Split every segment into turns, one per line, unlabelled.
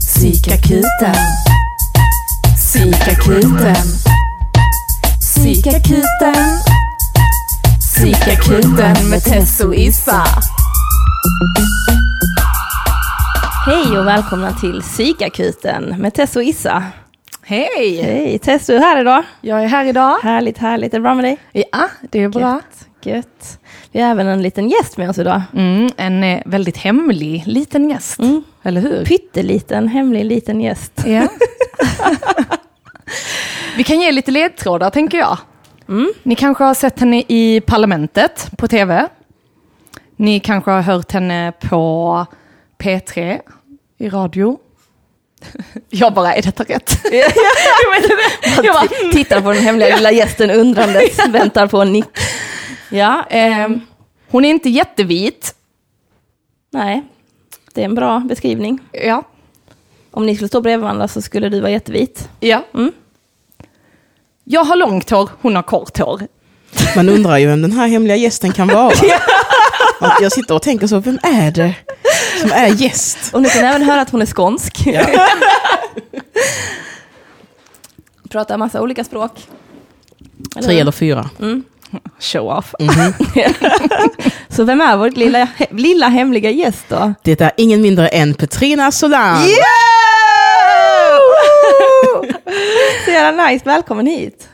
Psykakuten. Psykakuten. Psykakuten. Psykakuten med Tess och Issa.
Hej och välkomna till Psykakuten med Tess och Issa.
Hej!
Hej, Tess du är här idag.
Jag är här idag.
Härligt, härligt. Är det bra med dig?
Ja, det är bra.
Gött, gött. Vi har även en liten gäst med oss idag.
Mm, en eh, väldigt hemlig liten gäst.
Mm.
Eller hur?
Pytteliten, hemlig liten gäst.
Ja. Vi kan ge lite ledtrådar, tänker jag.
Mm.
Ni kanske har sett henne i Parlamentet på tv. Ni kanske har hört henne på P3 i radio. Jag bara, är detta rätt? Jag bara,
Tittar på den hemliga lilla gästen undrandes, väntar på en nick. Ja,
ehm, hon är inte jättevit.
nej. Det är en bra beskrivning.
Ja.
Om ni skulle stå bredvid varandra så skulle du vara jättevit.
ja.
Mm.
Jag har långt hår, hon har kort hår.
Man undrar ju vem den här hemliga gästen kan vara. Och Jag sitter och tänker så, vem är det som är gäst?
Och ni kan även höra att hon är skånsk.
Ja.
Pratar massa olika språk. Eller
Tre eller fyra.
Show off.
Så vem är vår lilla, lilla hemliga gäst då?
Det är ingen mindre än Petrina Solan.
Så jävla nice, välkommen hit.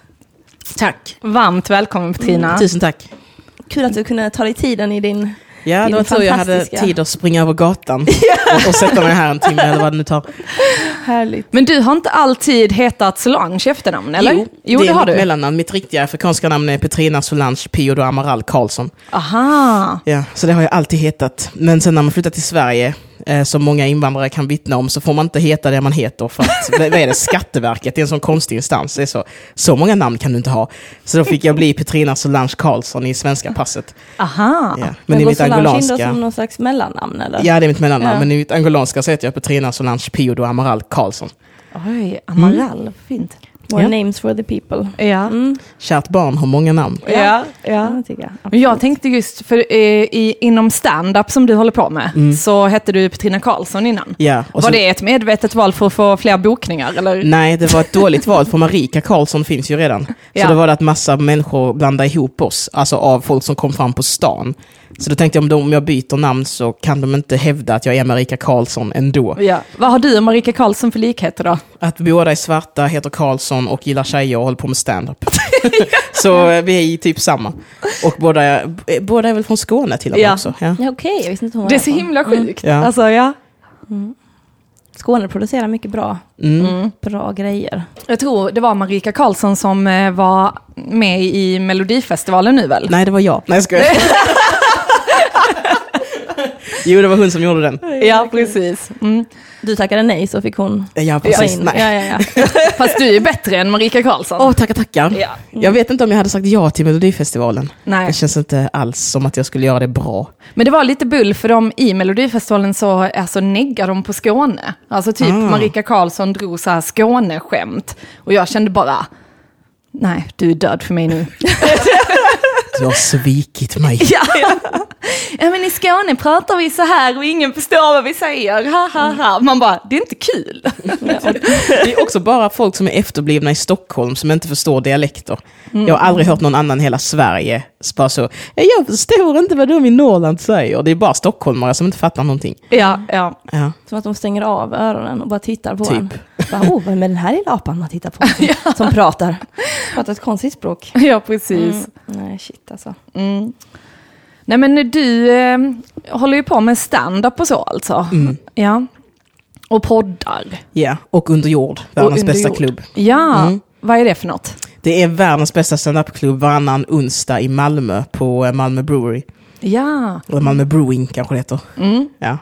Tack.
Varmt välkommen Petrina.
Tusen tack.
Kul att du kunde ta dig tiden i din...
Ja, det var tur jag hade tid att springa över gatan och, och sätta mig här en timme eller vad det nu tar.
Härligt.
Men du har inte alltid hetat Solange i efternamn, eller?
Jo,
jo
det
det har du.
mellannamn. Mitt riktiga afrikanska namn är Petrina Solange Pio Amaral Karlsson.
Aha.
Ja, så det har jag alltid hetat. Men sen när man flyttar till Sverige, eh, som många invandrare kan vittna om, så får man inte heta det man heter. För att, vad är det, Skatteverket, det är en sån konstig instans. Det är så, så många namn kan du inte ha. Så då fick jag bli Petrina Solange Karlsson i svenska passet.
Aha.
Ja. Men i
går
mitt
Solange
angolanska...
som någon slags mellannamn eller?
Ja, det är mitt mellannamn.
Ja.
Men i mitt angolanska så heter jag Petrina Solange Pio Amaral Karlsson.
Oj, Amaral, fint.
More
Ja.
names for the people.
Ja.
Mm.
Kärt barn har många namn.
Ja, ja.
Ja, det.
Men jag tänkte just, för eh, i, inom stand-up som du håller på med, så hette du Petrina Karlsson innan.
Ja, och
Var
så-
det ett medvetet val för att få fler bokningar? Eller?
Nej, det var ett dåligt val för Marika Karlsson finns ju redan. Så
Ja.
då var det att massa människor blandade ihop oss, alltså av folk som kom fram på stan. Så då tänkte jag om, de, om jag byter namn så kan de inte hävda att jag är Marika Karlsson ändå.
Ja. Vad har du och Marika Karlsson för likheter då?
Att båda är svarta, heter Karlsson och gillar tjejer och håller på med stand-up. så eh, vi är i typ samma. Och båda eh, båda är väl från Skåne till och med
Ja.
också. Ja.
Ja, Okej, jag visste inte hon var
Det är så himla sjukt.
Ja.
Alltså, ja.
Skåne producerar mycket bra,
Mm.
bra grejer.
Jag tror det var Marika Karlsson som eh, var med i Melodifestivalen nu väl?
Nej, det var jag. Nej, jag. Jo, det var hon som gjorde den.
Ja, precis. Mm.
Du tackade nej så fick hon
Ja, precis.
in.
Nej.
Ja, ja, ja.
Fast du är bättre än Marika Karlsson.
Åh, tackar, tackar.
Ja.
Jag vet inte om jag hade sagt ja till Melodifestivalen.
Nej.
Det känns inte alls som att jag skulle göra det bra.
Men det var lite bull för dem i Melodifestivalen så alltså, neggar de på Skåne. Alltså typ
Ah.
Marika Karlsson drog så här Skåneskämt. Och jag kände bara, nej du är död för mig nu.
Du har svikit mig.
ja, ja. men i Skåne pratar vi så här och ingen förstår vad vi säger. Ha, ha, ha. Man bara, det är inte kul.
Det är också bara folk som är efterblivna i Stockholm som inte förstår dialekter. Jag har aldrig hört någon annan i hela Sverige bara så, "Ja, jag förstår inte vad de i Norrland säger. Det är bara stockholmare som inte fattar någonting.
ja, ja.
Ja.
Som att de stänger av öronen och bara tittar på
Typ.
en. Bara, oh, vem är den här lilla apan man tittar på? Som, som pratar. Pratar ett konstigt språk.
ja precis.
Mm. Nej, shit alltså.
Mm. Nej men du eh, håller ju på med stand-up och så alltså. Ja. Och poddar.
ja, och Under jord, världens
under
bästa
jord.
klubb.
Ja,
Mm.
vad är det för något?
Det är världens bästa standup-klubb varannan onsdag i Malmö på eh, Malmö Brewery.
Ja.
Eller Malmö Brewing kanske det heter.
Mm.
Ja.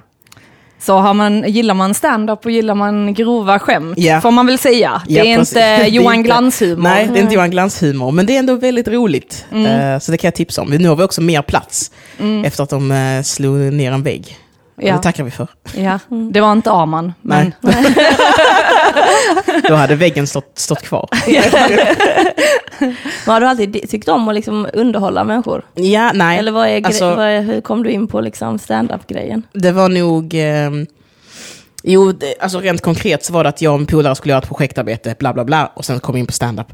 Så har man, gillar man stand-up och gillar man grova skämt,
Ja.
får man väl säga. Det är inte
Det är
Johan
inte-
Glans-humor.
Nej, det är inte Johan Glans-humor, men det är ändå väldigt roligt. Eh, så det kan jag tipsa om. Nu har vi också mer plats efter att de uh, slog ner en vägg.
Ja.
Det tackar vi för.
Ja. Det var inte Aman, men
Nej. Då hade väggen stått, stått kvar.
Men har du alltid tyckt om att liksom underhålla människor?
Ja, nej.
Eller vad är,
Alltså-
vad är, hur kom du in på liksom stand-up-grejen?
Det var nog... Eh, Jo, det, alltså rent konkret så var det att jag och min polare skulle göra ett projektarbete, bla bla bla, och sen kom vi in på stand-up.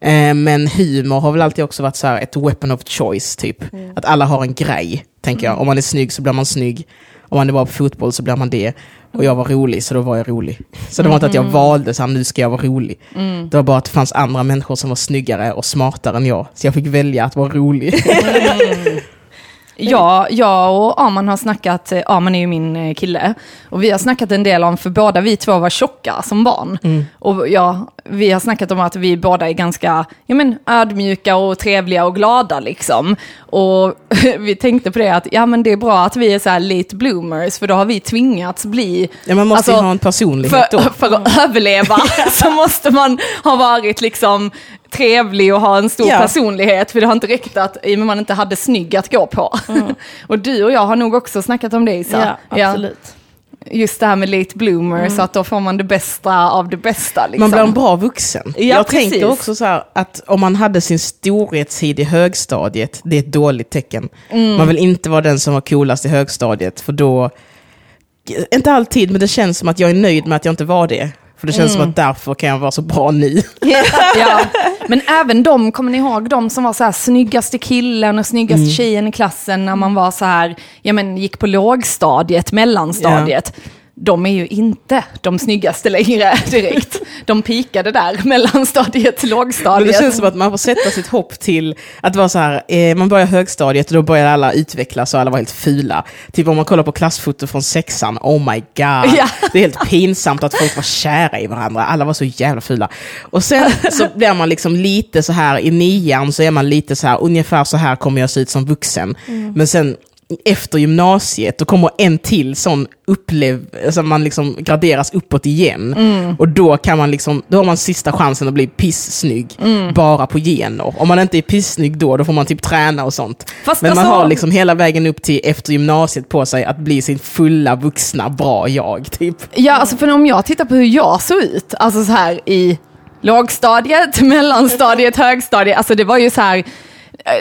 Eh, men humor har väl alltid också varit så här ett weapon of choice, typ. Att alla har en grej, tänker jag. Om man är snygg så blir man snygg. Om man är bra på fotboll så blir man det. Och jag var rolig, så då var jag rolig. Så det var inte att jag valde så här, nu ska jag vara rolig. Det var bara att det fanns andra människor som var snyggare och smartare än jag. Så jag fick välja att vara rolig.
Ja, jag och Aman har snackat, eh, Aman är ju min eh, kille, och vi har snackat en del om, för båda vi två var tjocka som barn. Och ja, vi har snackat om att vi båda är ganska ja, men, ödmjuka och trevliga och glada liksom. Och vi tänkte på det att ja, men det är bra att vi är så här late bloomers, för då har vi tvingats bli...
Ja, man måste ju
Alltså,
ha en personlighet
för,
då.
för att överleva så måste man ha varit liksom trevlig och ha en stor
Ja.
personlighet, för det har inte räckt att i och med man inte hade snygg att gå på. och du och jag har nog också snackat om det Isa.
Ja, absolut.
Just det här med late bloomer, så att då får man det bästa av det bästa. Liksom.
Man blir en bra vuxen.
Ja,
jag
precis.
tänker också så här att om man hade sin storhetstid i högstadiet, det är ett dåligt tecken.
Mm.
Man vill inte vara den som var coolast i högstadiet, för då... Inte alltid, men det känns som att jag är nöjd med att jag inte var det. För det känns
Mm.
som att därför kan jag vara så bra nu.
ja. Men även de, kommer ni ihåg de som var så här snyggaste killen och snyggaste tjejen i klassen när man var så här, ja men gick på lågstadiet, mellanstadiet. De är ju inte de snyggaste längre direkt. De pikade där, mellanstadiet till
Men
lågstadiet.
det känns som att man får sätta sitt hopp till att vara så här, eh, man börjar högstadiet och då börjar alla utvecklas och alla var helt fula. Typ om man kollar på klassfoto från sexan, oh my god.
Ja.
Det är helt pinsamt att folk var kära i varandra, alla var så jävla fula. Och sen så blir man liksom lite så här, i nian så är man lite så här, ungefär så här kommer jag se ut som vuxen. Men sen efter gymnasiet, då kommer en till sån upplev, alltså man liksom graderas uppåt igen. Och då kan man liksom, då har man sista chansen att bli pissnygg, bara på gener. Om man inte är pissnygg då, då får man typ träna och sånt.
Fast
Men man
alltså-
har liksom hela vägen upp till efter gymnasiet på sig att bli sin fulla, vuxna, bra jag, typ.
Ja, alltså för om jag tittar på hur jag såg ut, alltså så här i lågstadiet, mellanstadiet, högstadiet, alltså det var ju så här,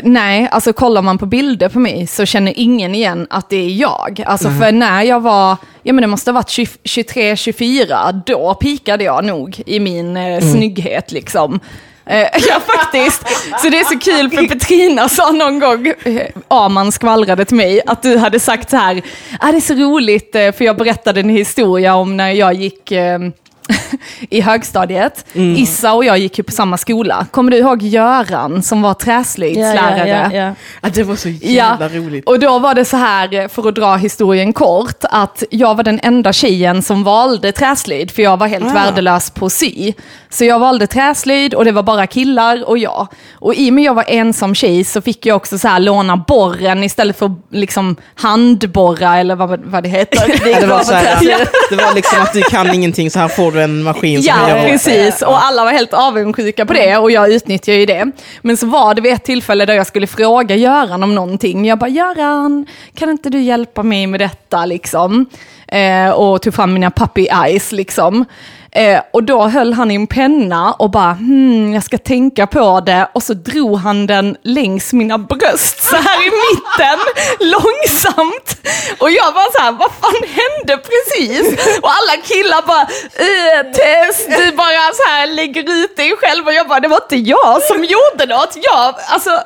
nej, alltså kollar man på bilder på mig så känner ingen igen att det är jag. Alltså för när jag var, ja men det måste ha varit 20 23-24, då pikade jag nog i min eh, snygghet liksom. Eh, ja faktiskt. Så det är så kul för Petrina sa någon gång, eh, Aman skvallrade till mig, att du hade sagt så här, ah, det är så roligt eh, för jag berättade en historia om när jag gick eh, i högstadiet. Issa och jag gick ju på samma skola. Kommer du ihåg Göran som var träslöjdslärare?
Ja, ja, ja,
Ja, det var så jävla roligt.
och då var det så här, för att dra historien kort, att jag var den enda tjejen som valde träslöjd, för jag var helt
Ah.
värdelös på att sy. Så jag valde träslöjd och det var bara killar och jag. Och i och med jag var ensam tjej så fick jag också så här låna borren istället för liksom handborra eller vad, vad det heter.
Ja, det, var så här, det var liksom att du kan ingenting, så här får du en maskin som
Ja, precis. Och alla var helt avundsjuka på det och jag utnyttjade ju det. Men så var det vid ett tillfälle där jag skulle fråga Göran om någonting. Jag bara, Göran, kan inte du hjälpa mig med detta liksom? Eh, och tog fram mina puppy eyes liksom. Eh, och då höll han i en penna och bara, hmm, jag ska tänka på det. Och så drog han den längs mina bröst, så här i mitten, långsamt. Och jag bara så här, vad fan hände precis? Och alla killar bara, eh, Tess, du bara så här lägger ut dig själv. Och jag bara, det var inte jag som gjorde något. Jag, alltså,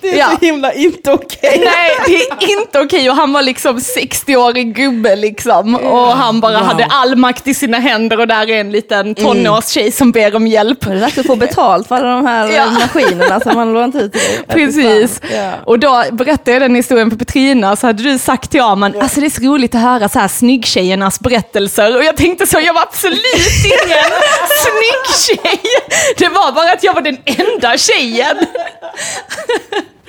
det är
Ja.
så himla inte okej.
Nej, det är inte okej. Och han var liksom 60-årig gubbe liksom. Och han bara
Wow.
hade all makt i sina händer och där är en liten tonårstjej som ber om hjälp.
Det är dags att få betalt för alla de här
Ja.
maskinerna som man lånat ut.
Precis.
Ja.
Och då berättade jag den historien för Petrina, så hade du sagt till Aman, alltså det är så roligt att höra så här snyggtjejernas berättelser. Och jag tänkte så, jag var absolut ingen snygg tjej. Det var bara att jag var den enda tjejen.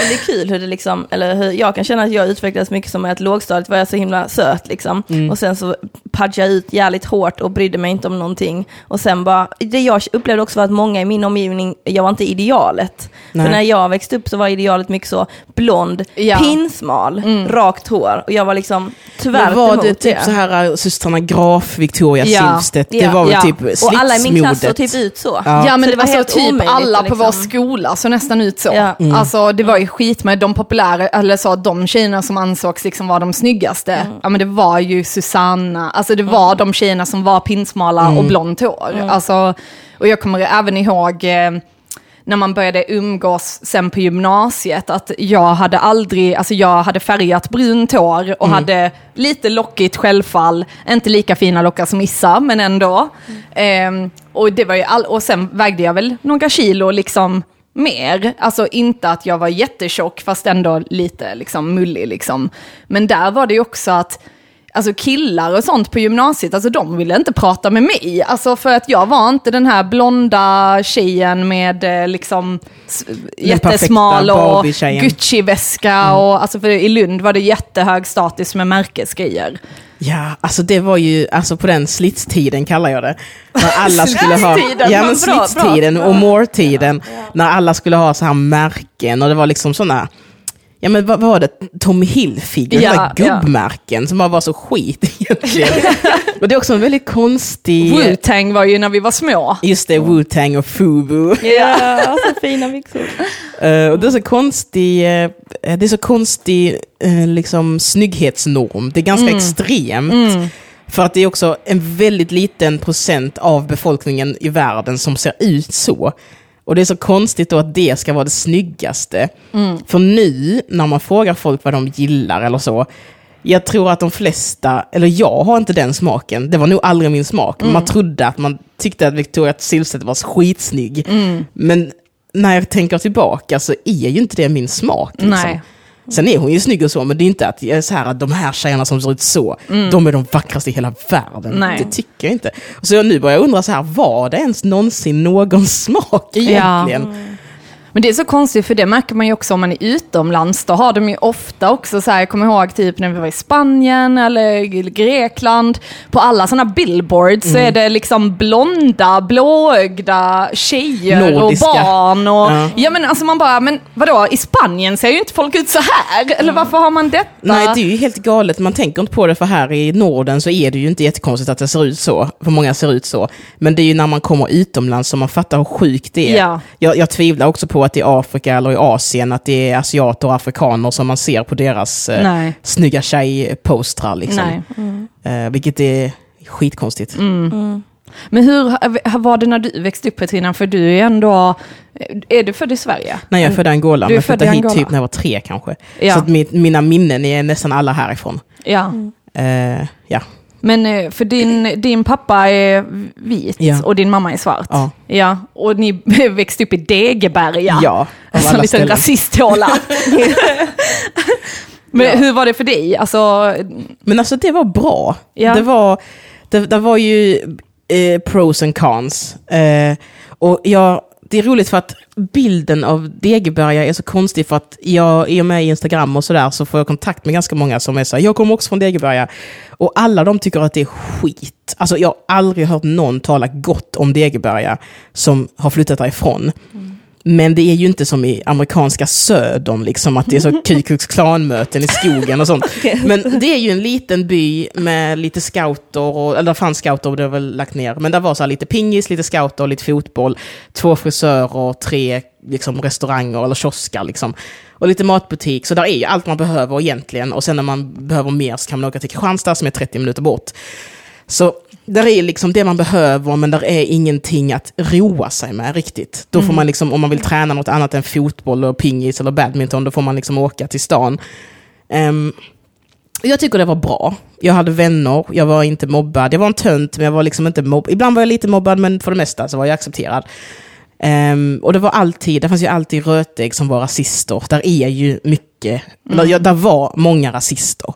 Men det är kul hur det liksom, eller hur jag kan känna att jag utvecklades mycket som att lågstadiet var jag så himla söt liksom. Och sen så pudgade jag ut jävligt hårt och brydde mig inte om någonting. Och sen bara, det jag upplevde också var att många i min omgivning, jag var inte idealet.
Nej.
För när jag växte upp så var idealet mycket så blond,
Ja.
pinsmal, rakt hår. Och jag var liksom tyvärr
Men var det typ så här äh, systrarna Graf, Victoria
Ja.
Silvstedt, det
Ja.
var väl
Ja.
typ
Och alla i min klass såg
slitsmodet.
typ ut så.
Ja.
Ja
Så
men
det var
alltså
helt
typ
omöjligt
alla på vår
liksom-
skola så nästan ut så.
Ja.
Mm.
Alltså det var ju skit med de populära, eller så de tjejerna som ansågs liksom vara de snyggaste.
Mm.
Ja men det var ju Susanna, alltså det var de tjejerna som var pinsmala
Mm.
och blont hår.
Mm.
Alltså, och jag kommer även ihåg eh, när man började umgås sen på gymnasiet, att jag hade aldrig, alltså jag hade färgat brunt hår och hade lite lockigt självfall, inte lika fina lockar som Issa, men ändå. Ehm, och, det var ju all, och sen vägde jag väl några kilo liksom mer. Alltså inte att jag var jättetjock, fast ändå lite liksom mullig liksom. Men där var det ju också att Alltså killar och sånt på gymnasiet, alltså de ville inte prata med mig. Alltså för att jag var inte den här blonda tjejen med eh, liksom jättesmal och. Gucci-väska och alltså för i Lund var det jättehög status med märkesgrejer.
Ja, alltså det var ju, alltså på den slitstiden kallar jag det. När alla skulle ha, ja men slitstiden och more-tiden. När alla skulle ha så här märken och det var liksom sådana, ja men vad var det, Tommy Hilfiger,
Ja,
ja,
ja.
gubbmärken som bara var så skit egentligen. och det är också en väldigt konstig,
Wu-Tang var ju när vi var små.
just det, Wu-Tang och Fubu.
Ja, så fina byxor.
Eh, och det är så konstig, eh, det är så konstig eh, liksom, snygghetsnorm. Det är ganska extremt. För att det är också en väldigt liten procent av befolkningen i världen som ser ut så. Och det är så konstigt då att det ska vara det snyggaste. För nu, när man frågar folk vad de gillar eller så, jag tror att de flesta, eller jag har inte den smaken, det var nog aldrig min smak.
Mm.
Man trodde att man tyckte att Victoria Silvstedt var skitsnygg.
Mm.
Men när jag tänker tillbaka så är ju inte det min smak. Liksom.
Nej.
Sen är hon ju snygg och så, men det är inte att är så här att de här tjejerna som ser ut så, de är de vackraste i hela världen.
Mm. Nej.
Det tycker jag inte. Så jag nu börjar jag undra så här, var det ens någonsin någons smak egentligen?
Men det är så konstigt för det märker man ju också om man är utomlands. Då har de ju ofta också så här, jag kommer ihåg typ när vi var i Spanien eller Grekland. På alla sådana billboards så är det liksom blonda, blåögda tjejer
Nordiska.
och barn. Och,
Ja.
ja. men alltså man bara, men vadå, i Spanien ser ju inte folk ut så här. Eller varför har man detta?
Nej, det är ju helt galet. Man tänker inte på det, för här i Norden så är det ju inte jättekonstigt att det ser ut så. För många ser ut så. Men det är ju när man kommer utomlands som man fattar hur sjukt det är.
Ja.
Jag, jag tvivlar också på att i Afrika eller i Asien, att det är asiater och afrikaner som man ser på deras eh, snygga tjejpostrar. Liksom.
Nej.
Eh, vilket är skitkonstigt.
Men hur var det när du växte upp Petrina? För du är ändå, är du född i Sverige?
Nej, jag är född i Angola,
Du är
men
född
flyttade
i
hit typ när jag var tre kanske.
Ja.
Så att mina minnen är nästan alla härifrån.
Ja.
Eh, ja.
Men eh, för din, din pappa är vit
Ja.
och din mamma är svart.
Ja.
ja. Och ni växte upp i Degeberga.
Ja, alla
en liten rasisthåla. Men
Ja.
hur var det för dig? Alltså,
Men alltså det var bra.
Ja.
Det, var, det, det var ju eh, pros and cons. Eh, och jag, det är roligt för att bilden av Degeberga är så konstig för att jag, i och med Instagram och sådär, så får jag kontakt med ganska många som är så här, jag kommer också från Degeberga. Och alla de tycker att det är skit. Alltså jag har aldrig hört någon tala gott om Degeberga som har flyttat därifrån. Mm. Men det är ju inte som i amerikanska södern, liksom, att det är så Ku Klux Klan-möten i skogen och sånt. Men det är ju en liten by med lite scouter, och, eller det fanns scouter och det har väl lagt ner. Men det var så lite pingis, lite scouter, lite fotboll, två frisörer, tre liksom, restauranger eller kioskar. Liksom. Och lite matbutik, så där är ju allt man behöver egentligen. Och sen när man behöver mer så kan man åka till Kristianstad som är 30 minuter bort. Så där är liksom det man behöver, men där är ingenting att roa sig med riktigt. Då får man liksom, om man vill träna något annat än fotboll och pingis eller badminton, då får man liksom åka till stan. Ehm, jag tycker det var bra. Jag hade vänner, jag var inte mobbad. Jag var en tönt, men jag var liksom inte mobbad. Ibland var jag lite mobbad, men för det mesta så var jag accepterad. Ehm, och det var alltid, det fanns ju alltid rötägg som var rasister. Där är ju mycket, eller, ja, där var många rasister.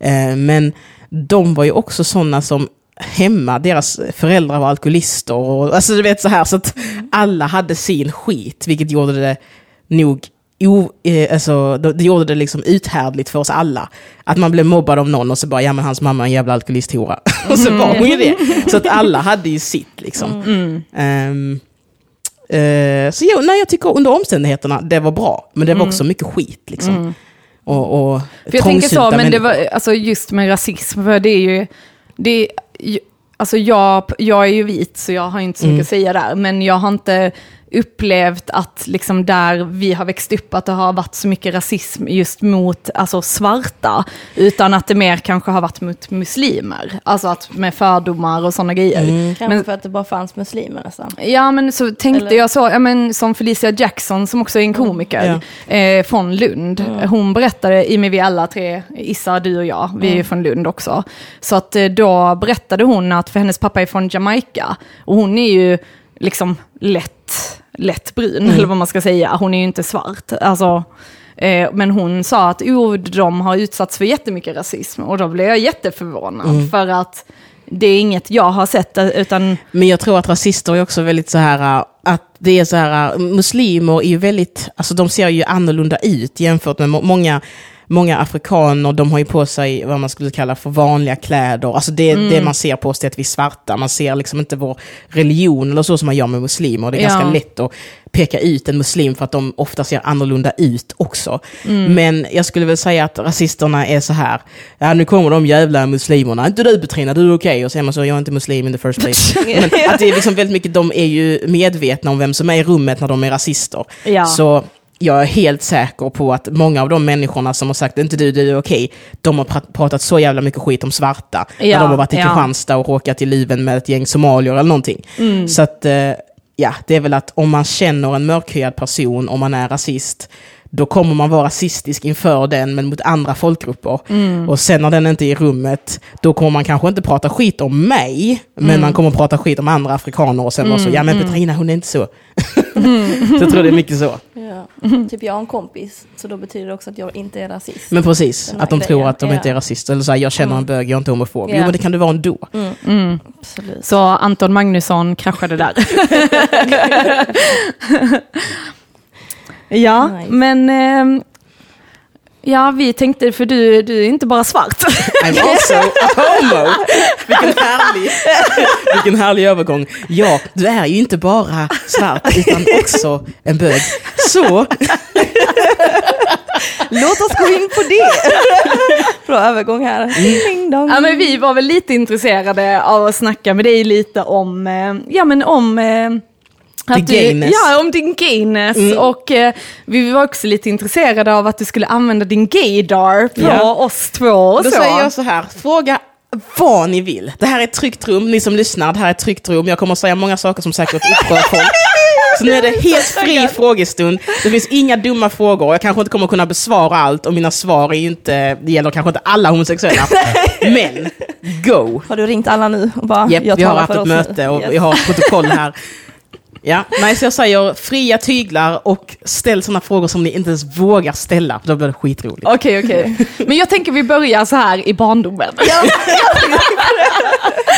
Ehm, men de var ju också sådana som hemma, deras föräldrar var alkoholister. Och, alltså du vet så här, så att alla hade sin skit, vilket gjorde det nog O, eh, alltså, det gjorde det liksom uthärdligt för oss alla. Att man blev mobbad av någon och så bara, ja men hans mamma är en jävla alkoholisthora. och så var hon ju det. Så att alla hade ju sitt liksom. Ehm, eh, så jo, nej, jag tycker under omständigheterna, det var bra. Men det var också mycket skit liksom. och, och
För jag tänker så, men det var, alltså just med rasism, för det är ju, det är, alltså jag, jag är ju vit så jag har inte så mycket
Mm.
att säga där, men jag har inte upplevt att liksom där vi har växt upp att det har varit så mycket rasism just mot alltså svarta, utan att det mer kanske har varit mot muslimer, alltså att med fördomar och sådana grejer.
Kanske
Men-
för att det bara fanns muslimer nästan.
Ja, men så tänkte
Eller-
jag så, ja, men som Felicia Jackson som också är en komiker eh, från Lund. Hon berättade, i och med vi alla tre, Issa, du och jag, vi är ju från Lund också. Så att eh, då berättade hon att för hennes pappa är från Jamaica och hon är ju liksom lätt, lätt brun, eller vad man ska säga. Hon är ju inte svart. Alltså, eh, men hon sa att oh, de har utsatts för jättemycket rasism och då blev jag jätteförvånad för att det är inget jag har sett, utan
Men jag tror att rasister är också väldigt så här, äh, att det är så här, äh, muslimer är ju väldigt, alltså de ser ju annorlunda ut jämfört med må- många, många afrikaner, de har ju på sig vad man skulle kalla för vanliga kläder. Alltså det,
Mm.
det man ser på oss är att vi är svarta, man ser liksom inte vår religion eller så som man gör med muslimer. Det är
Ja.
ganska lätt att peka ut en muslim för att de ofta ser annorlunda ut också.
Mm.
Men jag skulle väl säga att rasisterna är så här, ja nu kommer de jävla muslimerna, inte du Petrina, du är okej. Och så är man så, jag är inte muslim in the first place. Men att det är liksom väldigt mycket, de är ju medvetna om vem som är i rummet när de är rasister.
Ja.
Så jag är helt säker på att många av de människorna som har sagt inte du, du är okej, de har prat- pratat så jävla mycket skit om svarta. när
Ja,
de har varit i
ja.
Kristianstad och råkat i luven med ett gäng somalier eller någonting.
Mm.
Så att, eh, ja, det är väl att om man känner en mörkhyad person, om man är rasist, då kommer man vara rasistisk inför den, men mot andra folkgrupper.
Mm.
Och sen när den inte är i rummet, då kommer man kanske inte prata skit om mig, men
Mm.
man kommer prata skit om andra afrikaner och sen vara så, ja men Petrina hon är inte så. så jag tror det är mycket så.
Ja. Typ jag har en kompis, så då betyder det också att jag inte är rasist.
Men precis, att de tror
grejen,
att de
ja.
inte är rasister. Eller så här, jag känner en bög, jag är inte homofob. Jo
Ja.
men det kan du vara ändå.
Absolut.
Så Anton Magnusson kraschade där. ja,
Nice.
men ehm, ja, vi tänkte, för du, du är inte bara svart.
I'm also a homo. Vilken härlig, vilken härlig övergång. Ja, du är ju inte bara svart utan också en bög. Så,
Låt oss gå in på det. Bra övergång här. Dong.
ja, men vi var väl lite intresserade av att snacka med dig lite om, eh, ja men om eh, att du. Ja, om din gayness. Och eh, vi var också lite intresserade av att du skulle använda din gaydar på
Ja.
oss två och
då
så.
säger jag så här, fråga vad ni vill. Det här är ett tryggt rum, ni som lyssnar, det här är ett tryggt rum. Jag kommer att säga många saker som säkert upprör folk. Så nu är det helt fri frågestund. Det finns inga dumma frågor. Jag kanske inte kommer kunna besvara allt och mina svar är inte, det gäller kanske inte alla homosexuella. Men, go!
Har du ringt alla nu? Och bara,
Japp,
jag
vi har haft ett möte
nu.
och
Yes.
vi har ett protokoll här. Ja, nej, så jag säger fria tyglar och ställ sådana frågor som ni inte ens vågar ställa, för då blir det skitroligt.
Okej, okej. Men jag tänker vi börjar så här i barndomen.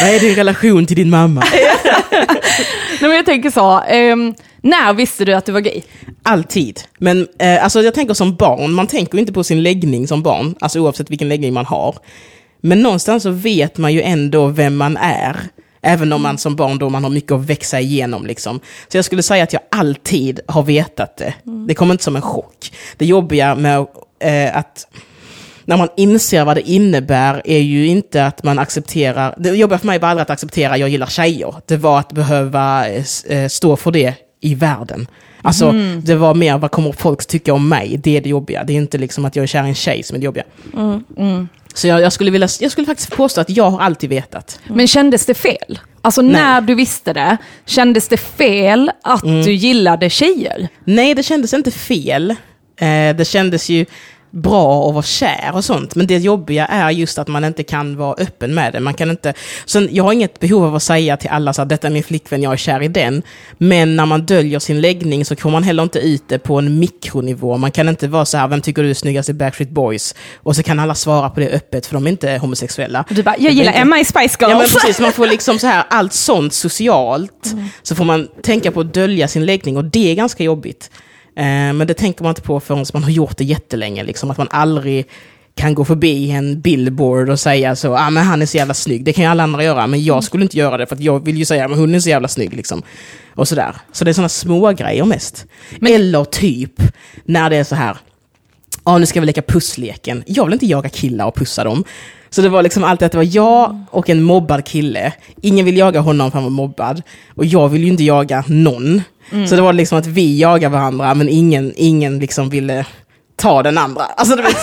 Vad är din relation till din mamma?
Nej, men jag tänker så, ehm, när visste du att du var gay?
Alltid. Men eh, alltså jag tänker som barn, man tänker inte på sin läggning som barn, alltså oavsett vilken läggning man har. Men någonstans så vet man ju ändå vem man är. Även om man som barn då man har mycket att växa igenom. Liksom. Så jag skulle säga att jag alltid har vetat det. Det kommer inte som en chock. Det jobbiga med eh, att när man inser vad det innebär är ju inte att man accepterar, det jobbiga för mig var aldrig att acceptera jag gillar tjejer. Det var att behöva eh, eh, stå för det i världen. Alltså, det var mer vad kommer folk tycka om mig? Det är det jobbiga. Det är inte liksom att jag är kär i en tjej som är det jobbiga. Så jag, jag, skulle vilja, jag skulle faktiskt påstå att jag har alltid vetat.
Men kändes det fel? Alltså när du visste det, kändes det fel att du gillade tjejer?
Nej, det kändes inte fel. Eh, det kändes ju bra att vara kär och sånt. Men det jobbiga är just att man inte kan vara öppen med det. Man kan inte... Sen, jag har inget behov av att säga till alla att detta är min flickvän, jag är kär i den. Men när man döljer sin läggning så kommer man heller inte ut det på en mikronivå. Man kan inte vara så här, vem tycker du är snyggast i Backstreet Boys? Och så kan alla svara på det öppet, för de är inte homosexuella.
Du bara, jag gillar Emma i Spice
Ja men
Girls.
precis, man får liksom så här, allt sånt socialt, så får man tänka på att dölja sin läggning och det är ganska jobbigt. Eh, men det tänker man inte på förrän man har gjort det jättelänge, liksom att man aldrig kan gå förbi en billboard och säga så, ah, men han är så jävla snygg, det kan ju alla andra göra, men jag skulle inte göra det för jag vill ju säga, men hon är så jävla snygg liksom. Och sådär. Så det är sådana små grejer mest. Eller typ, när det är så här, ja nu ska vi leka pussleken. Jag vill inte jaga killar och pussa dem. Så det var liksom alltid att det var jag och en mobbad kille. Ingen vill jaga honom för han var mobbad. Och jag vill ju inte jaga någon. Så det var liksom att vi jagar varandra men ingen, ingen liksom ville ta den andra. Alltså det var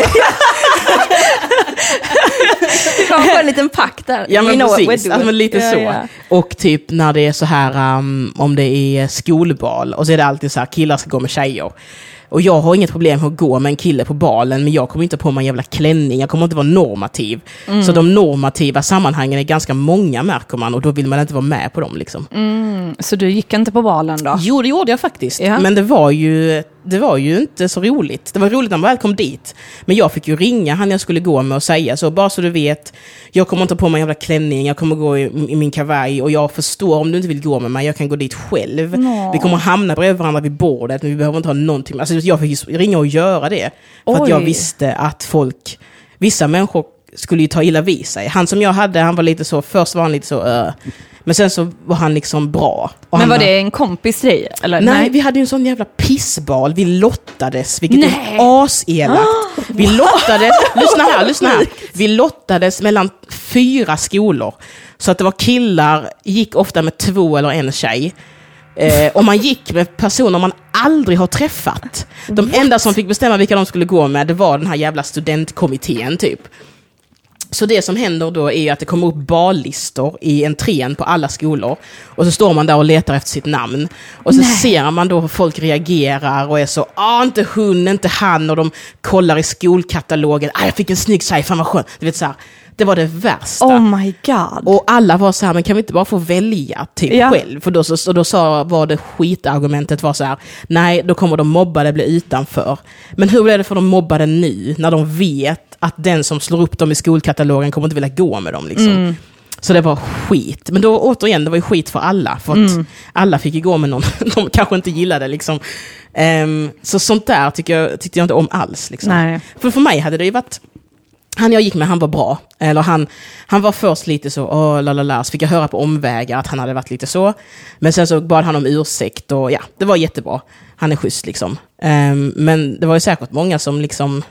var en liten pakt där.
Ja men
You
precis, alltså, men lite
doing.
så.
Ja, ja.
Och typ när det är så här, um, om det är skolbal, och så är det alltid så här, killar ska gå med tjejer. Och jag har inget problem med att gå med en kille på balen, men jag kommer inte på mig en jävla klänning, jag kommer inte vara normativ.
Mm.
Så de normativa sammanhangen är ganska många märker man, och då vill man inte vara med på dem liksom.
Så du gick inte på balen då?
Jo, det gjorde jag faktiskt.
Ja.
Men det var, ju, det var ju inte så roligt. Det var roligt när man väl kom dit. Men jag fick ju ringa han jag skulle gå med och säga så, bara så du vet, jag kommer inte på mig en jävla klänning, jag kommer gå i, i min kavaj och jag förstår om du inte vill gå med mig, jag kan gå dit själv. Vi kommer hamna bredvid varandra vid bordet, men vi behöver inte ha någonting. Alltså, jag fick ringa och göra det. För att jag
Oj.
visste att folk, vissa människor skulle ju ta illa vid sig. Han som jag hade, han var lite så, först var han lite så, uh, men sen så var han liksom bra. Och
Men var det en kompis till dig? Eller?
Nej, vi hade ju en sån jävla pissbal. Vi lottades, vilket
Nej.
är aselakt. Vi lottades, lyssna här, lyssna här. Vi lottades mellan fyra skolor. Så att det var killar, gick ofta med två eller en tjej. Eh, och man gick med personer man aldrig har träffat. De enda som fick bestämma vilka de skulle gå med, det var den här jävla studentkommittén typ. Så det som händer då är att det kommer upp ballistor i entrén på alla skolor. Och så står man där och letar efter sitt namn. Och så ser man då hur folk reagerar och är så, ah inte hon, inte han. Och de kollar i skolkatalogen, ah jag fick en snygg tjej, fan vad skönt. Du vet så här, det var det värsta.
Oh my god.
Och alla var så här, men kan vi inte bara få välja typ
Ja.
själv? För då, så, och då sa, var det skitargumentet var så här, nej då kommer de mobbade bli utanför. Men hur är det för de mobbade nu, när de vet att den som slår upp dem i skolkatalogen kommer inte vilja gå med dem liksom. Så det var skit. Men då återigen, det var ju skit för alla. För att alla fick ju gå med någon de kanske inte gillade liksom. Ehm, så sånt där tycker jag, tyckte jag inte om alls. Liksom.
Nej.
För för mig hade det ju varit han jag gick med, han var bra. Eller han, han var först lite så, åh, la, la, la. Så fick jag höra på omvägar att han hade varit lite så. Men sen så bad han om ursäkt och ja, det var jättebra. Han är schysst liksom. Ehm, men det var ju säkert många som liksom,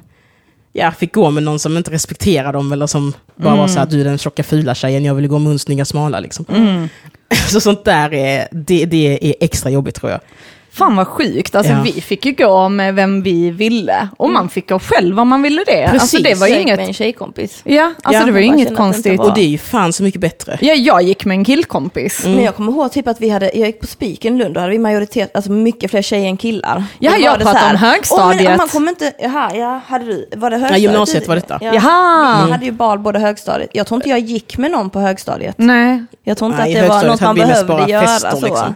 ja, fick gå med någon som inte respekterar dem eller som bara var så här, du är den tjocka fula tjejen, jag vill gå med hon snygga smala liksom. Så sånt där är, det, det är extra jobbigt tror jag.
Fan vad sjukt, alltså
Ja.
vi fick ju gå med vem vi ville. Och man fick gå själv om man ville det. Alltså
Precis.
det var
Jag
ju
gick med
inget,
en tjejkompis.
ja, alltså
Ja.
det var ju
Jag
inget konstigt.
Och det är ju fan så mycket bättre.
Ja, jag gick med en killkompis.
Men jag kommer ihåg typ att vi hade, jag gick på Spiken i Lund, då hade vi majoritet, alltså mycket fler tjejer än killar.
Ja, jag
så här,
om högstadiet.
"Åh, men man kommer inte, jaha, ja, hade du, var det högstadiet?
gymnasiet var detta.
Ja.
Jaha.
Vi hade ju bal både högstadiet. Jag tror inte jag gick med någon på högstadiet.
Nej.
Jag tror inte
Nej,
att det var något man behövde göra
fester,
så.
liksom.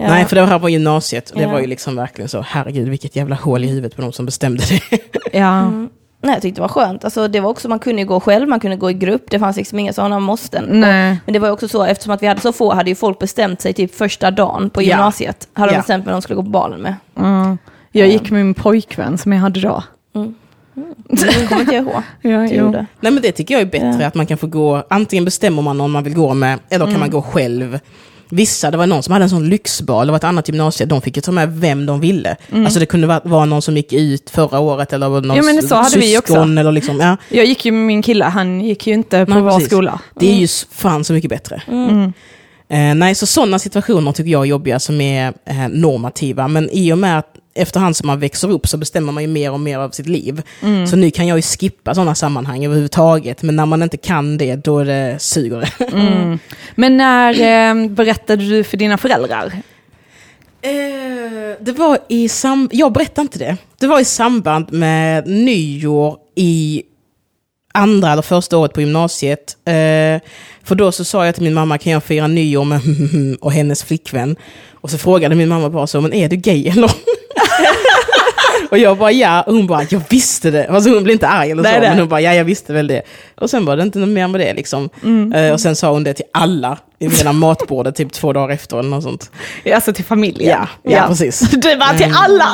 Ja.
Nej, för det här var gymnasiet. Och det
Ja.
var ju liksom verkligen så, herregud vilket jävla hål i huvudet på de som bestämde det.
Ja.
Mm. Nej, jag tyckte det var skönt. Alltså, det var också, man kunde ju gå själv, man kunde gå i grupp, det fanns liksom inga sådana måsten.
Nej.
Och, men det var ju också så, eftersom att vi hade så få, hade ju folk bestämt sig typ första dagen på
Ja.
gymnasiet. Hade de
Ja.
bestämt vem de skulle gå på balen med.
Mm. Jag gick med min pojkvän som jag hade då.
Det kommer inte jag ihåg.
Ja, jo.
gjorde.
Nej men det tycker jag är bättre,
Ja.
att man kan få gå, antingen bestämmer man någon man vill gå med, eller kan
Mm.
man gå själv. Vissa, det var någon som hade en sån lyxbal, det var ett annat gymnasium, de fick ju ta med vem de ville. Alltså det kunde vara, vara någon som gick ut förra året, eller någon
Mm. Ja, men så hade vi också.
syskon, eller liksom, ja.
Jag gick ju med min kille, han gick ju inte på
Nej,
vår
precis.
skola.
Det är ju s- fan så mycket bättre.
Mm.
Eh, nej, så sådana situationer tycker jag är jobbiga som är eh, normativa. Men i och med att efterhand som man växer upp så bestämmer man ju mer och mer av sitt liv.
Mm.
Så nu kan jag ju skippa sådana sammanhang överhuvudtaget. Men när man inte kan det, då det suger det.
Mm. Men när eh, berättade du för dina föräldrar?
Eh, det var i sam... Jag berättade inte det. Det var i samband med nyår i andra eller första året på gymnasiet. Eh, för då så sa jag till min mamma, kan jag fira nyår med och hennes flickvän? Och så frågade min mamma bara så, men är du gay eller? Och jag bara ja, och hon bara, jag visste det. Alltså hon blev inte arg eller
Nej,
så,
nej.
men hon bara, ja jag visste väl det. Och sen var det inte något mer med det liksom. Eh, och sen sa hon det till alla i hela matbordet typ två dagar efter eller något sånt.
Alltså till familjen?
Ja, ja, precis.
Det var till
Mm.
alla!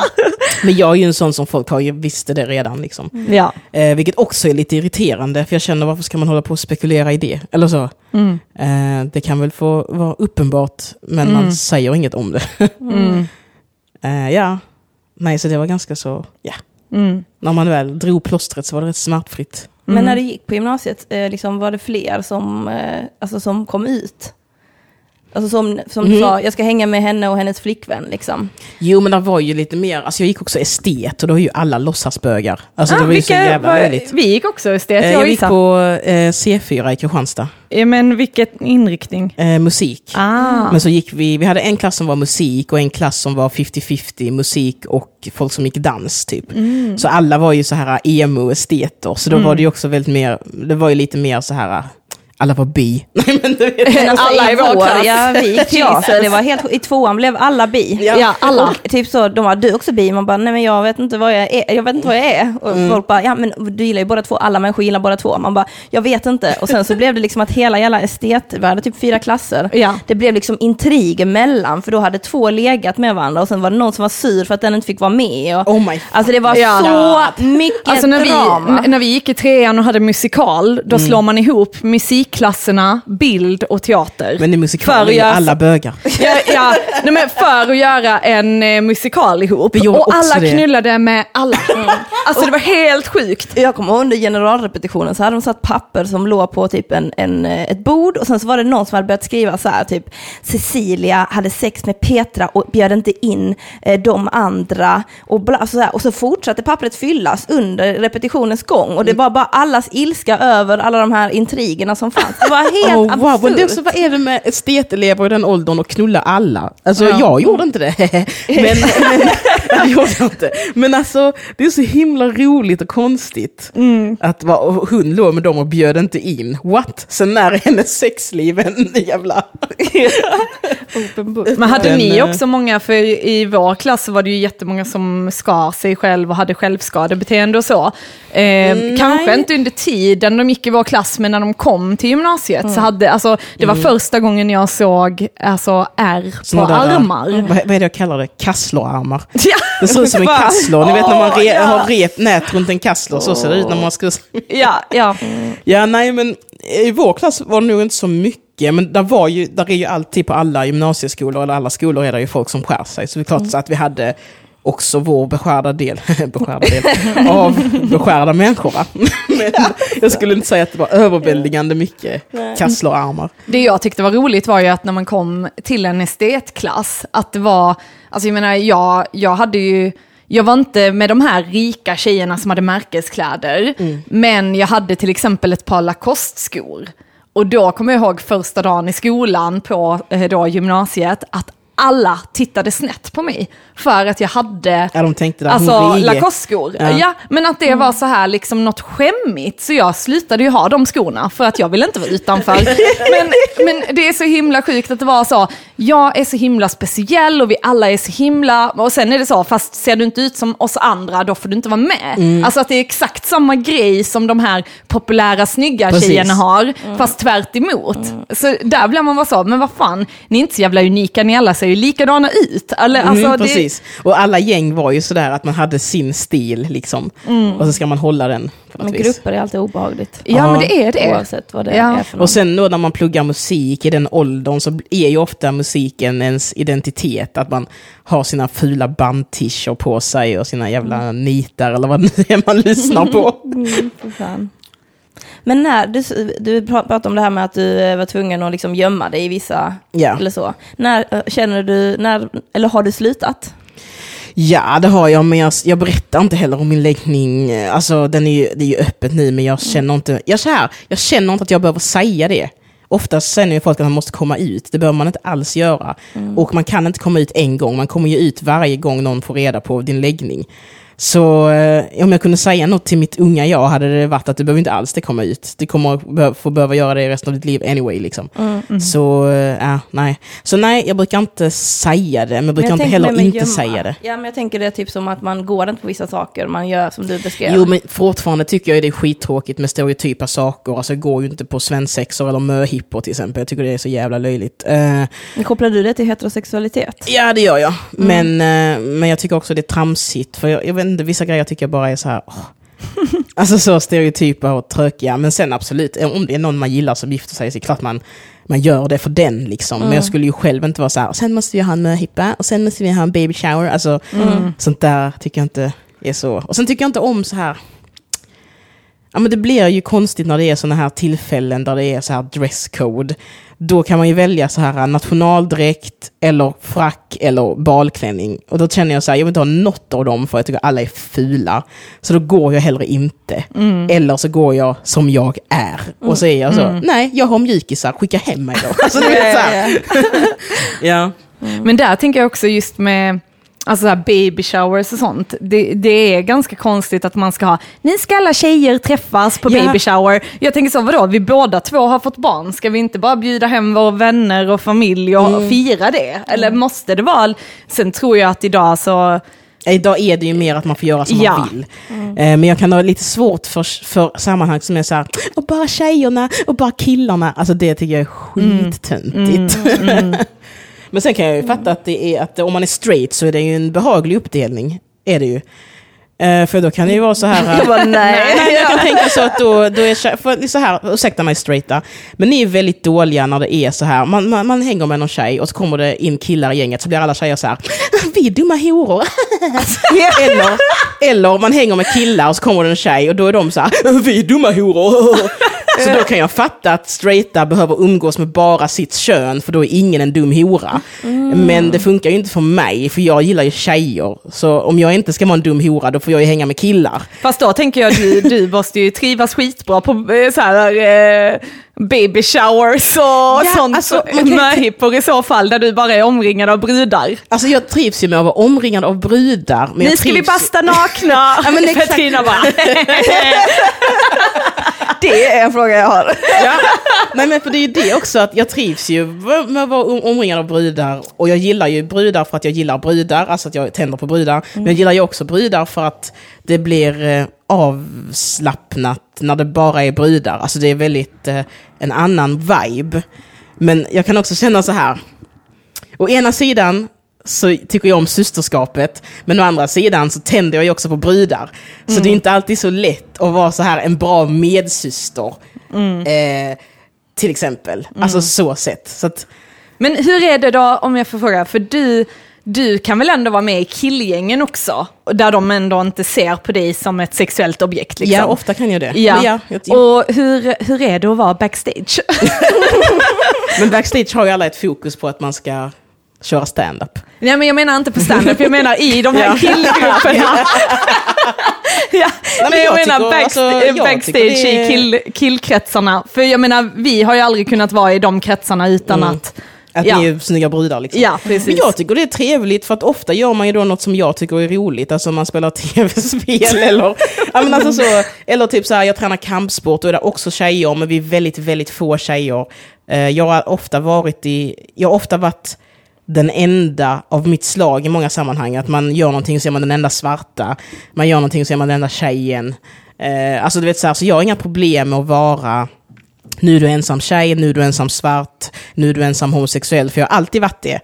Men jag är ju en sån som folk har ju visste det redan. Liksom.
Ja.
Eh, vilket också är lite irriterande, för jag känner varför ska man hålla på och spekulera i det? Eller så.
Mm.
Eh, det kan väl få vara uppenbart, men man säger inget om det.
Mm.
Eh, ja, nej så det var ganska så, ja. När man väl drog plåstret så var det rätt smärtfritt.
Men när du gick på gymnasiet, eh, liksom, var det fler som, eh, alltså, som kom ut? Alltså som, som du
Mm.
sa, jag ska hänga med henne och hennes flickvän liksom.
Jo men det var ju lite mer, alltså jag gick också estet och då är ju alla låtsasbögar. Alltså
Ah,
det var ju så jävla löjligt.
Vi gick också estet,
Eh,
jag och
Jag gick
Isa.
på eh, C4 i Kristianstad,
Ja, Men vilken inriktning?
eh, musik.
Ah.
Men så gick vi, vi hade en klass som var musik och en klass som var 50-50 musik och folk som gick dans typ. Så alla var ju så här emo-esteter, så då var det ju också väldigt mer, det var ju lite mer så här, alla var bi. Nej men du vet.
Men alltså,
Alla i vår klass.
Ja, vi gick teater, det var helt, i tvåan blev alla bi.
Ja, alla.
Och typ så, de var du också bi, man bara, nej men jag vet inte vad jag är, jag vet inte vad jag är. Och
Mm.
folk bara, ja men du gillar ju båda två, alla människor gillar båda två. Man bara, jag vet inte. Och sen så blev det liksom att hela jävla estetvärlden, typ fyra klasser,
Ja.
det blev liksom intrig emellan, för då hade två legat med varandra och sen var det någon som var sur för att den inte fick vara med. Och,
Oh my
alltså det var
Ja.
så mycket
Alltså när
drama.
vi, när vi gick i trean och hade musikal, då slår man ihop musikklasserna, bild och teater.
Men i musikal är ju alla bögar.
Ja, ja. Nej, men för att göra en eh, musikal ihop.
Vi gjorde
Och
också
alla
det.
knullade med alla. Alltså det var helt sjukt.
Jag kommer ihåg under generalrepetitionen så hade de satt papper som låg på typ en, en, eh, ett bord och sen så var det någon som hade börjat skriva så här typ Cecilia hade sex med Petra och bjöd inte in eh, de andra och, bla, alltså så här. och så fortsatte pappret fyllas under repetitionens gång och det var bara allas ilska över alla de här intrigerna som fanns. Det var helt
Oh, wow. Men det också, vad är det med estetelever i den åldern och knulla alla? Alltså
Ja.
jag gjorde inte det. men, men, jag gjorde inte. men alltså det är så himla roligt och konstigt. Att va, och hon låg med dem och bjöd inte in. What? Sen när är hennes sexliv en jävla...
Men hade ni
eh,
också många, för i vår klass så var det ju jättemånga som skar sig själv och hade självskadebeteende och så. Eh, kanske inte under tiden de gick i vår klass, men när de kom till gymnasiet så hade, alltså det var första gången jag såg alltså, ärr på
där,
armar.
Vad, vad är det jag kallar det? Kasslerarmar.
Ja.
Det ser ut som en kassler. Ni vet när man re, har rep, nät runt en kassler, så ser det ut när man ska...
Ja, ja.
Ja, nej men i vår klass var det nog inte så mycket, men där, var ju, där är ju alltid på alla gymnasieskolor, eller alla skolor är det ju folk som skär sig. Så det är klart så att vi hade också vår beskärda del, beskärda del av beskärda människor. va? Men jag skulle inte säga att det var överväldigande mycket kasslerarmar.
Det jag tyckte var roligt var ju att när man kom till en estetklass, att det var, alltså jag menar, jag, jag hade ju, jag var inte med de här rika tjejerna som hade märkeskläder, men jag hade till exempel ett par Lacoste-skor. Och då kommer jag ihåg första dagen i skolan på eh, då, gymnasiet, att alla tittade snett på mig för att jag hade
Ja, de tänkte
Alltså. Lacoste-skor.
Ja.
Ja. men att det var så här liksom något skämmigt. Så jag slutade ju ha de skorna för att jag ville inte vara utanför. men, men det är så himla sjukt att det var så, jag är så himla speciell och vi alla är så himla, och sen är det så, fast ser du inte ut som oss andra då får du inte vara med.
Mm.
Alltså att det är exakt samma grej som de här populära snygga
Precis.
tjejerna har, fast tvärt emot. Så där blir man bara så, men vad fan, ni är inte så jävla unika, ni alla ser ju likadana ut. Eller, alltså,
mm,
det,
precis. Och alla gäng var ju sådär att man hade sin stil liksom. Och så ska man hålla den
Men
vis.
grupper är alltid obehagligt.
Ja, men det är det.
Oavsett vad det
Ja.
är för.
Och sen då när man pluggar musik i den åldern så är ju ofta musiken ens identitet. Att man har sina fula bandtischer på sig och sina jävla nitar eller vad det är man lyssnar på.
Mm. Men när, du, du pra- pratade om det här med att du eh, var tvungen att liksom gömma dig i vissa,
Ja.
eller så. När eh, känner du, när, eller har du slutat?
Ja, det har jag, men jag, jag berättar inte heller om min läggning. Alltså, den är ju, det är ju öppet nu, men jag känner inte, jag, så här, jag känner inte att jag behöver säga det. Oftast säger ju folk att man måste komma ut, det behöver man inte alls göra. Och man kan inte komma ut en gång, man kommer ju ut varje gång någon får reda på din läggning. Så eh, om jag kunde säga något till mitt unga jag hade det varit att du behöver inte alls det komma ut. Du kommer få behöva göra det resten av ditt liv anyway. Liksom. Så, eh, ja, nej. Så nej, jag brukar inte säga det, men jag brukar
Men
inte
tänker
heller inte
gömma.
säga det.
Ja, men jag tänker det är typ som att man går inte på vissa saker, man gör som du beskrev.
Jo, men fortfarande tycker jag det är skittråkigt med stereotypa saker. Alltså jag går ju inte på svensexor eller möhippor till exempel. Jag tycker det är så jävla löjligt. Eh,
Kopplar du det till heterosexualitet?
ja, det gör jag. Men, eh, men jag tycker också det är tramsigt. För jag, jag vet inte, vissa grejer tycker jag bara är så här... åh. Alltså så stereotypa och tråkiga. Men sen absolut, om det är någon man gillar som gifter sig så är det klart man, man gör det för den liksom. Men jag skulle ju själv inte vara så här, sen måste vi ha en möhippa och sen måste vi ha en baby shower. Alltså sånt där tycker jag inte är så. Och sen tycker jag inte om så här... Ja, men det blir ju konstigt när det är sådana här tillfällen där det är så här dresscode. Då kan man ju välja så här nationaldräkt, eller frack, eller balklänning. Och då känner jag så här, jag vill inte ha något av dem för jag tycker alla är fula. Så då går jag hellre inte. Eller så går jag som jag är. Och så är jag så, nej, jag har mjukisar, skicka hem mig då. Alltså, du vet, så här. ja.
Men där tänker jag också just med alltså så här baby showers och sånt. Det, det är ganska konstigt att man ska ha, nu ska alla tjejer träffas på
Ja.
baby shower. Jag tänker så, vadå, vi båda två har fått barn, ska vi inte bara bjuda hem våra vänner och familj och
Mm.
fira det? Eller måste det vara, sen tror jag att idag så,
Idag är det ju mer att man får göra som
Ja.
man vill. Eh, Men jag kan ha lite svårt för, för sammanhang som är så här, och bara tjejerna och bara killarna. Alltså det tycker jag är skittöntigt. Men sen kan jag ju fatta att det är att om man är straight så är det ju en behaglig uppdelning. Är det ju. Eh, för då kan det ju vara så här...
Jag bara, nej.
Nej, jag kan tänka så att då, då är för så här, ursäkta mig straighta, men ni är väldigt dåliga när det är så här, man, man, man hänger med någon tjej och så kommer det in killar i gänget så blir alla tjejer så här, vi är dumma horor. eller, eller man hänger med killar och så kommer det en tjej och då är de så här, vi är dumma horor. Så då kan jag fatta att straighta behöver umgås med bara sitt kön för då är ingen en dum hora. Men det funkar ju inte för mig för jag gillar ju tjejer. Så om jag inte ska vara en dum hora då får jag ju hänga med killar.
fast då tänker jag du, du måste ju trivas skitbra på eh, så här, eh, baby showers och
Ja,
sånt,
alltså,
möhippor i så fall, där du bara är omringad av brudar.
Alltså jag trivs ju med att vara omringad av brudar. Men
Nu ska vi basta nakna.
Ja, men.
Petrina bara,
Det är en fråga jag har.
Ja. Nej men för det är ju det också, att jag trivs ju med att vara om- omringad av brudar. Och jag gillar ju brudar för att jag gillar brudar, alltså att jag tänder på brudar. Men jag gillar ju också brudar för att det blir eh, avslappnat när det bara är brudar. Alltså det är väldigt eh, en annan vibe. Men jag kan också känna så här. Å ena sidan så tycker jag om systerskapet, men å andra sidan så tänder jag ju också på brudar. Så det är inte alltid så lätt att vara så här en bra medsyster. Eh, till exempel. Alltså så sett. Så att,
Men hur är det då, om jag får fråga, för du, du kan väl ändå vara med i killgängen också? Där de ändå inte ser på dig som ett sexuellt objekt. Liksom.
Ja, ofta kan jag det.
Ja.
Men, ja, jag,
Och hur, hur är det att vara backstage?
men backstage har ju alla ett fokus på att man ska köra stand-up.
Nej men jag menar inte på standup, jag menar i de här killgrupperna. ja.
men
Nej, jag,
jag
menar backst-
alltså, jag
backstage
är-
i kill, killkretsarna. För jag menar, vi har ju aldrig kunnat vara i de kretsarna utan
Mm.
att...
Att
ja.
ni är snygga brudar liksom.
Ja, precis.
Men jag tycker det är trevligt för att ofta gör man ju då något som jag tycker är roligt. Alltså man spelar tv-spel eller, ja, men alltså så, eller typ så här, jag tränar kampsport och är det också tjejer men vi är väldigt, väldigt få tjejer. Eh, Jag har ofta varit i, jag har ofta varit den enda av mitt slag i många sammanhang. Att man gör någonting så är man den enda svarta. Man gör någonting så är man den enda tjejen. Eh, alltså du vet så här, så jag har inga problem med att vara nu är du ensam tjej, nu är du ensam svart, nu är du ensam homosexuell, för jag har alltid varit det.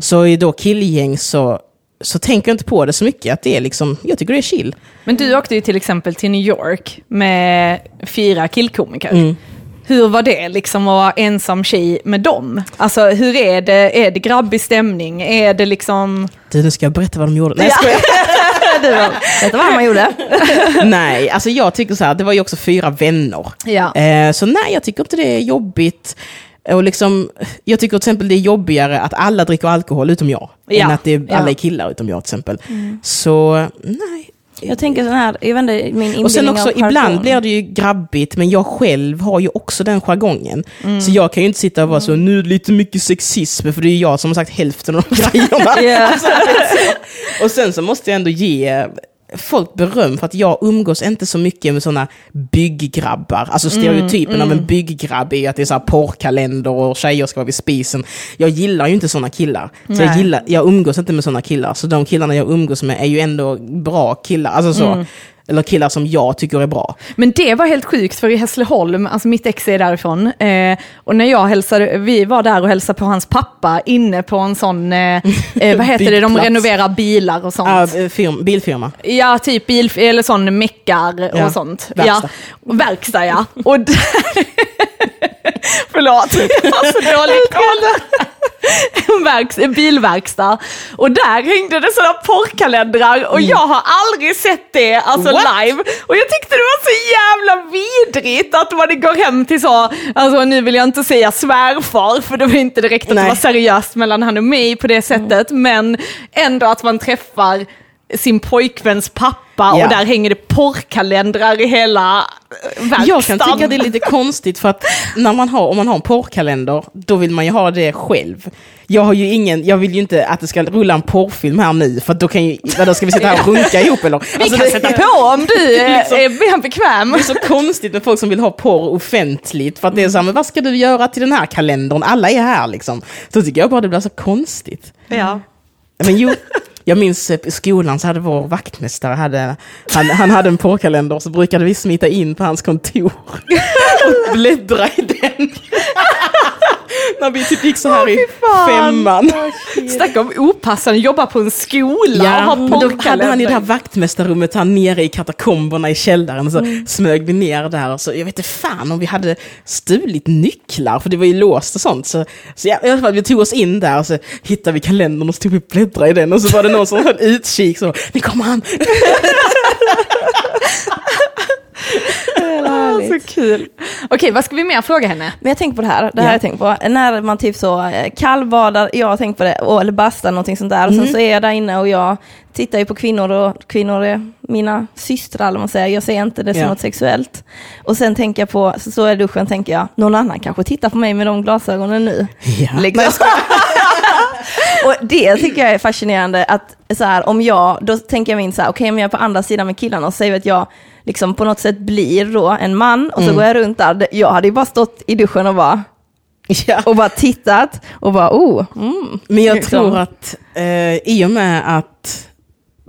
Så i då killgäng så, så tänker jag inte på det så mycket, att det är liksom, jag tycker det är chill.
Men du åkte ju till exempel till New York med fyra killkomiker.
Mm.
Hur var det liksom att vara ensam tjej med dem? Alltså hur är det? Är det grabbig stämning? Är det liksom...
Du, nu ska jag berätta vad de gjorde. Nej, jag skojar.
Du, vet du vad man gjorde?
Nej, alltså jag tycker så här, det var ju också fyra vänner.
Ja.
Eh, så nej, jag tycker inte det är jobbigt. Och liksom, jag tycker till exempel det är jobbigare att alla dricker alkohol utom jag.
Ja.
Än att det är, alla är killar utom jag till exempel. Så nej.
Jag tänker sån här, jag inte, min
Och sen också, ibland blir det ju grabbigt, men jag själv har ju också den jargongen. Så jag kan ju inte sitta och vara så, nu är det lite mycket sexism, för det är ju jag som har sagt hälften av de grejerna.
Ja.
Och sen så måste jag ändå ge folk beröm för att jag umgås inte så mycket med sådana bygggrabbar. Alltså stereotypen av en bygggrabb är ju att det är så här porrkalender och tjejer ska vara vid spisen. Jag gillar ju inte sådana killar. Så jag, gillar, jag umgås inte med sådana killar. Så de killarna jag umgås med är ju ändå bra killar. Alltså så. Eller killar som jag tycker är bra.
Men det var helt sjukt för i Hässleholm, alltså mitt ex är därifrån, eh, och när jag hälsade, vi var där och hälsade på hans pappa inne på en sån, eh, eh, vad heter det, de renoverar bilar och sånt.
Ja, eh, firm, bilfirma.
Ja, typ bil, eller sån meckar
Ja,
och sånt.
verkstad.
Ja, verkstad ja. Och där... Förlåt, jag har så dålig koll. en, verks, en bilverkstad. Och där hängde det sådana porrkalendrar och jag har aldrig sett det alltså
What?
live. Och jag tyckte det var så jävla vidrigt att man går hem till så, alltså nu vill jag inte säga svärfar för det var inte direkt att
Nej.
det var seriöst mellan han och mig på det sättet, men ändå att man träffar sin pojkväns pappa
Ja.
och där hänger det porrkalendrar i hela eh, verkstaden.
Jag kan tycka det är lite konstigt för att när man har, om man har en porrkalender, då vill man ju ha det själv. Jag har ju ingen, jag vill ju inte att det ska rulla en porrfilm här nu, för då kan ju, vadå ska vi sitta här och runka ihop eller?
Vi
Alltså,
kan
det-
sätta på om du är,
Liksom-
är bekväm.
Det är så konstigt med folk som vill ha porr offentligt, för att det är så här, men vad ska du göra till den här kalendern? Alla är här liksom. Så tycker jag bara det blir så konstigt.
Ja.
Men jo, jag minns typ i skolan så hade vår vaktmästare, hade, han, han hade en porrkalender, så brukade vi smita in på hans kontor och bläddra i den. När vi typ gick så här i
fan.
femman.
Snacka om opassande, jobba på en skola och
Ja,
ha
men då hade han i det här vaktmästarrummet här nere i katakomberna i källaren. Och så smög vi ner där. Och så, jag vet inte fan om vi hade stulit nycklar, för det var ju låst och sånt. Så, så ja, i alla fall, vi tog oss in där och så hittade vi kalendern och så tog vi och bläddrade i den. Och så var det någon som höll utkik så, nu kommer han!
Så kul. Okej, vad ska vi mer fråga henne?
Men jag tänker på det här, det här har jag tänkt på. När man typ så eh, kallbadar, jag har tänkt på det, eller bastar någonting sånt där. Och
Mm.
sen så är jag där inne och jag tittar ju på kvinnor och kvinnor är mina systrar, eller man säger. Jag ser inte det som
Ja.
något sexuellt. Och sen tänker jag på, så står jag i duschen tänker jag, någon annan kanske tittar på mig med de glasögonen nu.
Ja.
Liksom. och det tycker jag är fascinerande, att så här, om jag, då tänker jag in så här, okej om jag är på andra sidan med killarna och säger att jag liksom på något sätt blir då en man och så går jag runt där, jag hade ju bara stått i duschen och bara,
Ja.
och bara tittat och bara, oh, mm.
Men jag
Liksom.
tror att eh, i och med att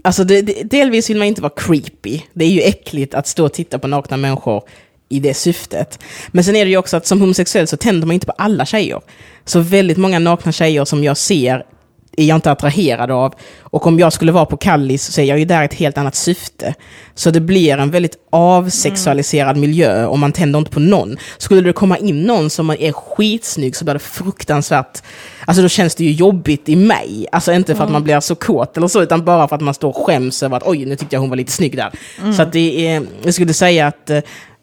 Alltså det, det, delvis vill man inte vara creepy. Det är ju äckligt att stå och titta på nakna människor i det syftet. Men sen är det ju också att som homosexuell så tänder man inte på alla tjejer. Så väldigt många nakna tjejer som jag ser är jag inte attraherad av. Och om jag skulle vara på Kallis så är jag ju där ett helt annat syfte. Så det blir en väldigt avsexualiserad miljö och man tänder inte på någon. Skulle det komma in någon som är skitsnygg så blir det fruktansvärt, alltså då känns det ju jobbigt i mig. Alltså inte för att man blir så kåt eller så, utan bara för att man står och skäms över att oj, nu tyckte jag hon var lite snygg där. Så att det är, jag skulle säga att eh,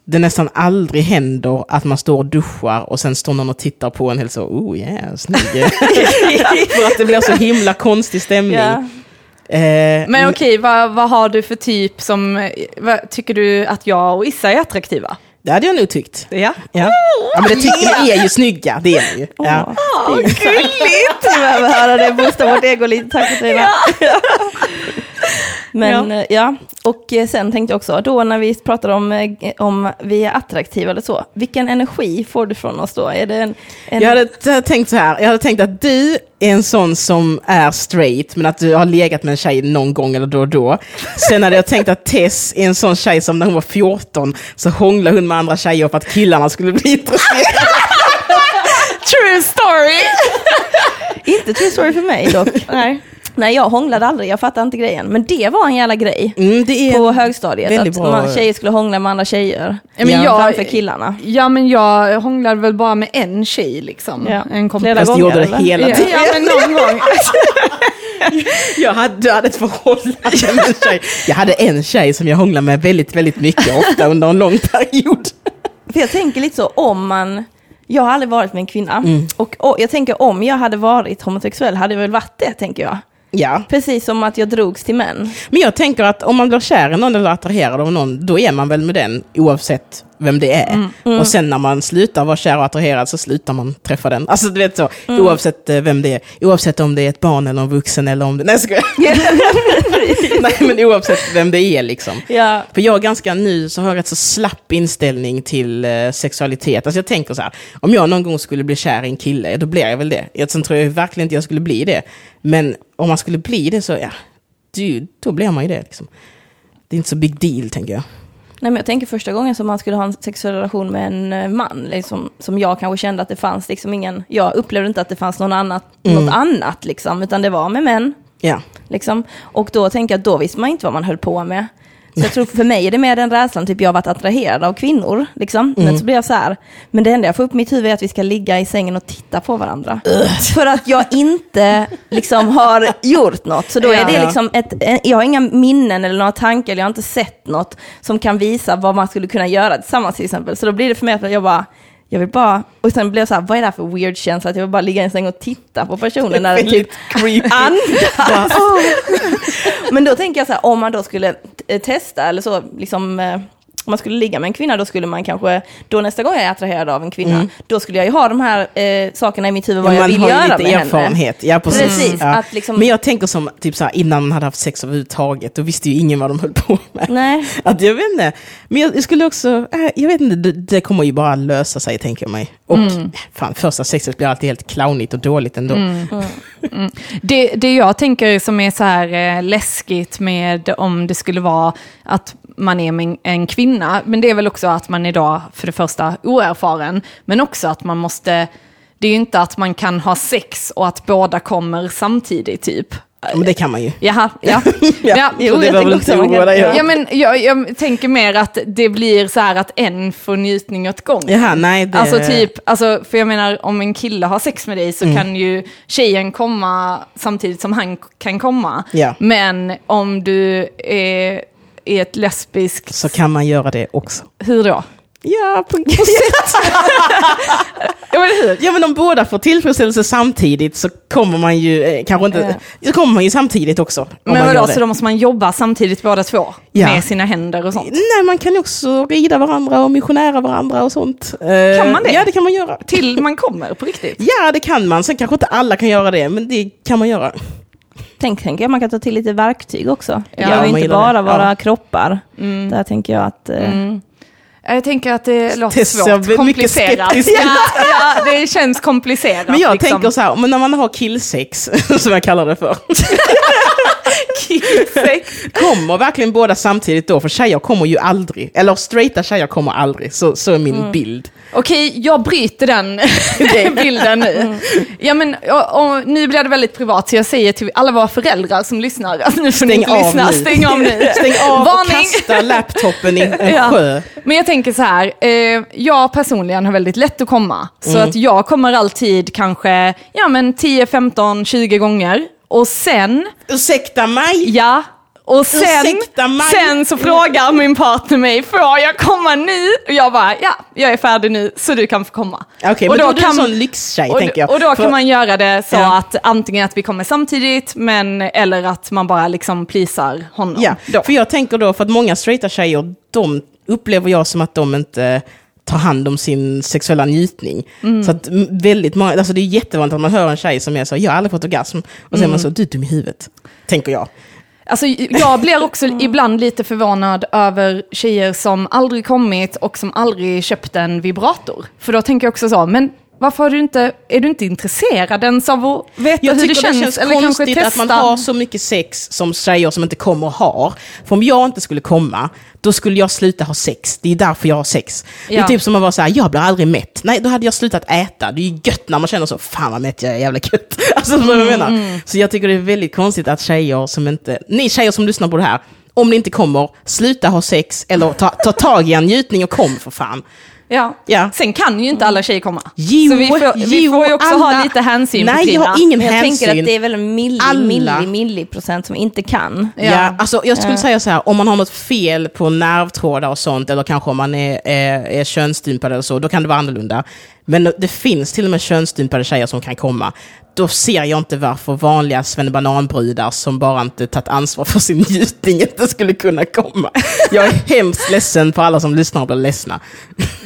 det nästan aldrig händer att man står och duschar och sen står någon och tittar på en helt så, oh yeah, snygg. för att det blir så himla konstig stämning.
Ja.
Eh,
Men okej, vad, vad har du för typ som, vad, tycker du att jag och Issa är attraktiva?
Det hade jag nog tyckt.
Ja.
Ja, ja men det tycker ni är ju snygga, det är ni ju. Ja.
Åh, gulligt! Vi behöver höra det, boosta vårt ego lite, tack Katarina. Men eh, ja, och eh, sen tänkte jag också, då när vi pratade om, eh, om vi är attraktiva eller så, vilken energi får du från oss då? Är det en, en
Jag hade tänkt så här, jag hade tänkt att du är en sån som är straight, men att du har legat med en tjej någon gång eller då och då. Sen hade jag tänkt att Tess är en sån tjej som när hon var 14 så hånglade hon med andra tjejer för att killarna skulle bli intresserade.
True story!
Inte true story för mig dock.
Nej.
Nej, jag hånglade aldrig, jag fattar inte grejen. Men det var en jävla grej
Mm, det är
på högstadiet, att
bra-
man, tjejer skulle hångla med andra tjejer.
Ja, men
Ja.
jag,
Framför killarna.
Ja men jag hånglade väl bara med en tjej liksom.
Ja.
En kompis.
Flera
Fast
gånger,
gjorde det
eller?
hela
Ja,
tiden.
ja men någon gång.
Jag hade, du hade ett förhållande med en tjej. Jag hade en tjej som jag hånglade med väldigt, väldigt mycket, ofta under en lång period.
För jag tänker lite så, om man... Jag har aldrig varit med en kvinna.
Mm.
Och, och jag tänker om jag hade varit homosexuell hade jag väl varit det, tänker jag.
Ja.
Precis som att jag drogs till män.
Men jag tänker att om man blir kär i någon eller attraherad av någon, då är man väl med den oavsett vem det är. Och sen när man slutar vara kär och attraherad så slutar man träffa den. Alltså du vet så, oavsett eh, vem det är. Oavsett om det är ett barn eller en vuxen eller om det... Nej, jag skojar. Nej men oavsett vem det är liksom.
Ja.
För jag är ganska ny så har jag rätt så slapp inställning till eh, sexualitet. Alltså jag tänker så här, om jag någon gång skulle bli kär i en kille, då blir jag väl det. Jag, sen tror jag verkligen inte jag skulle bli det. Men om man skulle bli det så, ja, då blir man ju det. Liksom. Det är inte så big deal, tänker jag.
Nej, men jag tänker första gången som man skulle ha en sexuell relation med en eh, man, liksom, som jag kanske kände att det fanns liksom ingen, jag upplevde inte att det fanns någon annat, något annat, liksom, utan det var med män.
Ja.
Liksom. Och då tänker jag att då visste man inte vad man höll på med. Så jag tror för mig är det mer den rädslan, typ jag har varit attraherad av kvinnor. Liksom.
Mm.
Men så blir jag så här, men det enda jag får upp i mitt huvud är att vi ska ligga i sängen och titta på varandra. För att jag inte liksom har gjort något. Så då är det
Ja.
liksom ett, jag har inga minnen eller några tankar, eller jag har inte sett något som kan visa vad man skulle kunna göra tillsammans till exempel. Så då blir det för mig att jag bara, jag vill bara, och sen blir jag så här, vad är det här för weird känsla att jag vill bara ligga i en säng och titta på personen när den typ andas. Men då tänker jag så här, om man då skulle testa eller så, liksom, eh, om man skulle ligga med en kvinna, då skulle man kanske, då nästa gång jag är attraherad av en kvinna, då skulle jag ju ha de här eh, sakerna i mitt huvud, vad jag
man
vill
har ju
göra
lite
med
erfarenhet. Ja, precis.
Precis,
Ja.
att liksom-
Men jag tänker som, typ så här, innan man hade haft sex överhuvudtaget, då visste ju ingen vad de höll på med.
henne. Nej,
Att jag vet inte, men jag, jag skulle också, äh, jag vet inte, det, det kommer ju bara lösa sig tänker jag mig. Och
Mm.
fan, första sexet blir alltid helt clownigt och dåligt ändå.
Mm.
Det, det jag tänker som är så här eh, läskigt med om det skulle vara att man är en, kvinna, men det är väl också att man idag för det första oerfaren, men också att man måste, det är ju inte att man kan ha sex och att båda kommer samtidigt typ.
Men det kan man ju.
Jaha, ja.
Ja,
jo,
så det
jag
du
också man kan- ja.
Ja, men jag, jag tänker mer att det blir så här att en får njutning åt gången.
Jaha, nej, det...
Alltså typ, alltså, för jag menar om en kille har sex med dig så
Mm.
kan ju tjejen komma samtidigt som han kan komma.
Ja.
Men om du är i ett lesbiskt,
Så kan man göra det också.
hur då?
Ja, på, på sätt.
Ja, men hur?
Ja men om båda får tillfredsställelse samtidigt så kommer man ju, eh, kanske inte, så kommer man ju samtidigt också.
Men vadå, så då måste man jobba samtidigt båda två?
Ja.
Med sina händer och sånt?
Nej, man kan också rida varandra och missionära varandra och sånt. Eh,
Kan man det?
Ja, det kan man göra.
Till man kommer på riktigt?
Ja, det kan man. Sen kanske inte alla kan göra det, men det kan man göra.
Tänk, tänk jag man kan ta till lite verktyg också. Det
Ja,
ju inte bara
det.
våra
Ja.
kroppar. Där tänker jag att... eh,
Mm. Jag tänker att det låter svårt, komplicerat. Ja, ja, det känns komplicerat.
Men jag
liksom.
tänker så här, men när man har killsex, som jag kallar det för. kommer verkligen båda samtidigt då? För tjejer kommer ju aldrig, eller straighta tjejer kommer aldrig, så, så är min
Mm.
bild.
Okej, jag bryter den bilden nu. Ja, men, och, och, nu blir det väldigt privat, så jag säger till alla våra föräldrar som lyssnar, alltså, nu får ni inte lyssna,
nu.
stäng av nu.
Stäng av och
Varning.
kasta laptopen i en
Ja.
sjö.
Men jag tänker så här, eh, jag personligen har väldigt lätt att komma. Så
Mm.
att jag kommer alltid kanske, ja men 10, 15, 20 gånger. Och sen,
Ursäkta mig?
ja, och sen, sen så frågar min partner mig, får jag komma nu? Och jag bara, ja, jag är färdig nu, så du kan få komma.
Okej,
Och
men då,
då
är du
kan-
en sån lyxtjej,
Och,
tänker jag.
och då
För-
kan man göra det så
Ja.
att antingen att vi kommer samtidigt, men, eller att man bara liksom pleasar honom.
Ja,
då.
för jag tänker då, för att många straighta tjejer, de upplever jag som att de inte tar hand om sin sexuella njutning.
Mm.
Så att väldigt många, alltså det är jättevanligt att man hör en tjej som är så, jag har aldrig fått orgasm. Och så är man så, du är dum i huvudet. Tänker jag.
Alltså, jag blir också ibland lite förvånad över tjejer som aldrig kommit och som aldrig köpt en vibrator. För då tänker jag också så, men varför har du inte, är du inte intresserad ens av att veta
Jag
hur
tycker
det
det
känns?
känns
eller kanske
konstigt
testa?
att man har så mycket sex som tjejer som inte kommer har. För om jag inte skulle komma, då skulle jag sluta ha sex. Det är därför jag har sex. Det är
Ja.
typ som att vara så här, jag blir aldrig mätt. Nej, då hade jag slutat äta. Det är ju gött när man känner så, fan vad mätt jag är, jävla gött. Alltså, vad jag menar.
Mm,
Så jag tycker det är väldigt konstigt att tjejer som inte, ni tjejer som lyssnar på det här, om ni inte kommer, sluta ha sex eller ta, ta tag i en njutning och kom för fan.
Ja.
Ja.
Sen kan ju inte alla tjejer komma.
Jo,
så vi får, vi får ju också ha
alla-
lite hänsyn
Nej, jag har ingen
jag
hänsyn.
tänker att det är väl en milli,
Alla.
milli, milli procent som inte kan.
Ja.
Ja, alltså jag skulle
Ja.
säga så här, om man har något fel på nervtrådar och sånt, eller kanske om man är, är, är könsstympad eller så, då kan det vara annorlunda. Men det finns till och med könsstympade tjejer som kan komma. Då ser jag inte varför vanliga svennebananbrudar som bara inte tagit ansvar för sin njutning inte skulle kunna komma. Jag är hemskt ledsen för alla som lyssnar och blir ledsna.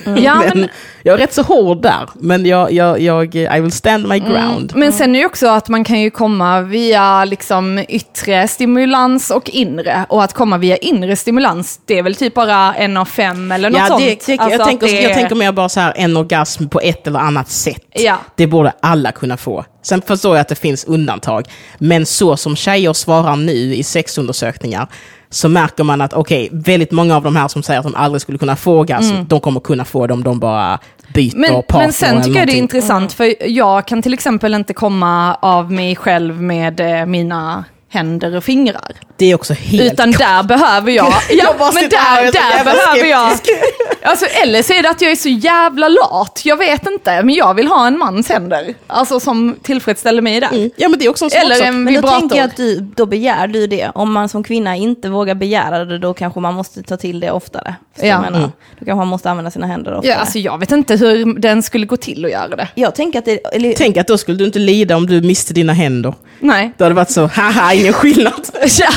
Ja,
men,
men-
Jag är rätt så hård där, men jag, jag, jag, I will stand my ground.
Men sen är det också att man kan ju komma via liksom yttre stimulans och inre. Och att komma via inre stimulans, det är väl typ bara en av fem eller något
Ja,
sånt.
det, det,
Alltså
jag, tänker,
det-
jag tänker mer bara så här, en orgasm på ett eller annat sätt.
Ja.
Det borde alla kunna få. Sen förstår jag att det finns undantag. Men så som tjejer svarar nu i sexundersökningar så märker man att okej, väldigt många av de här som säger att de aldrig skulle kunna få orgasm, de kommer kunna få dem, de bara byter
Mm. Men,
partner
men sen tycker jag det är intressant, för jag kan till exempel inte komma av mig själv med eh, mina händer och fingrar.
Det är också helt
Utan där behöver jag, ja
Jag
men där,
är så
där behöver jag, alltså eller så är det att jag är så jävla lat, jag vet inte, men jag vill ha en mans händer. Alltså som tillfredsställer mig där.
Mm. Ja men det är också en
Eller en
Men då
vibrator.
tänker jag att du, då begär du det. Om man som kvinna inte vågar begära det, då kanske man måste ta till det oftare.
Ja.
jag?
Mm.
Då kanske man måste använda sina händer oftare.
Ja, alltså jag vet inte hur den skulle gå till att göra det.
Jag tänker att det... Eller,
Tänk att då skulle du inte lida om du miste dina händer.
Nej.
Då hade det varit så, haha, ingen skillnad.
Ja,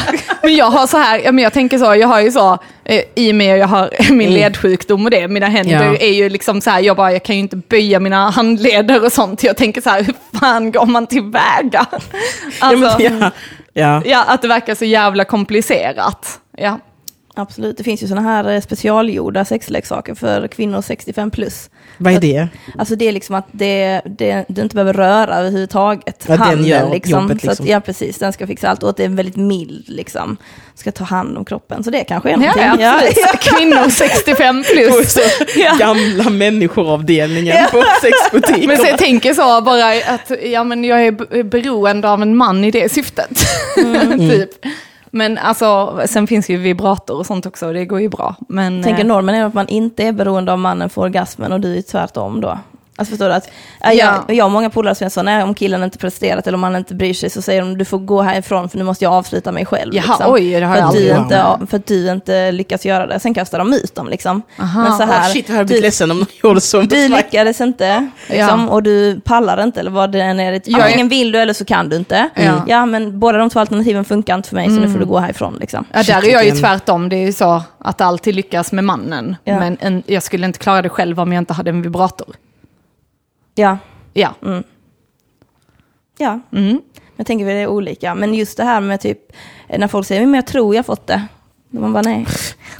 men jag har så här, ja, men jag tänker så, jag har ju så, eh, i och med jag har min
Mm.
ledsjukdom och det, mina händer
Ja.
är ju liksom så här, jag bara, jag kan ju inte böja mina handleder och sånt. Jag tänker så här, hur fan går man tillväga?
Ja,
Alltså,
men, ja. Ja.
ja, att det verkar så jävla komplicerat. Ja.
Absolut, det finns ju sådana här eh, specialgjorda sexleksaker för kvinnor 65 plus.
Vad är det?
Alltså det är liksom att det, det, du inte behöver röra överhuvudtaget.
Ja, den
Handen
gör
liksom.
jobbet,
Så att,
liksom.
ja, precis. Den ska fixa allt och att det är väldigt mild liksom. Ska ta hand om kroppen. Så det kanske är
Ja,
någonting.
ja, absolut. Kvinnor 65
På
plus.
så
Ja.
gamla människoravdelningen på sexbutiker.
Men så jag tänker så bara att ja, men jag är beroende av en man i det syftet. typ. Men alltså, sen finns ju vibrator och sånt också och det går ju bra. Men,
tänker
eh,
normen är att man inte är beroende av mannen för orgasmen och du är tvärtom då. Alltså förstår du? Att, ja.
Ja.
jag, jag och många polare som jag sa, nej, om killen inte presterat eller om han inte bryr sig så säger de du får gå härifrån för nu måste jag avsluta mig själv.
Jaha,
liksom.
oj, det har
för,
jag
att du
aldrig
inte, för att du inte lyckas göra det. Sen kastar de ut dem liksom.
Aha.
Men så här,
Åh, shit, jag hade blivit
du,
ledsen om de gjorde så
du lyckades inte liksom, och du pallar inte eller vad det än är.
Jag är-
Antingen vill du eller så kan du inte.
Mm.
Ja, men båda de två alternativen funkar inte för mig så nu får du gå härifrån. Liksom.
Ja, där är jag ju tvärtom. Det är ju så att alltid lyckas med mannen.
Ja.
Men en, jag skulle inte klara det själv om jag inte hade en vibrator.
Ja,
Ja.
ja.
Mm.
Jag tänker att det är olika. Men just det här med typ, när folk säger men jag tror jag fått det. Då man bara nej,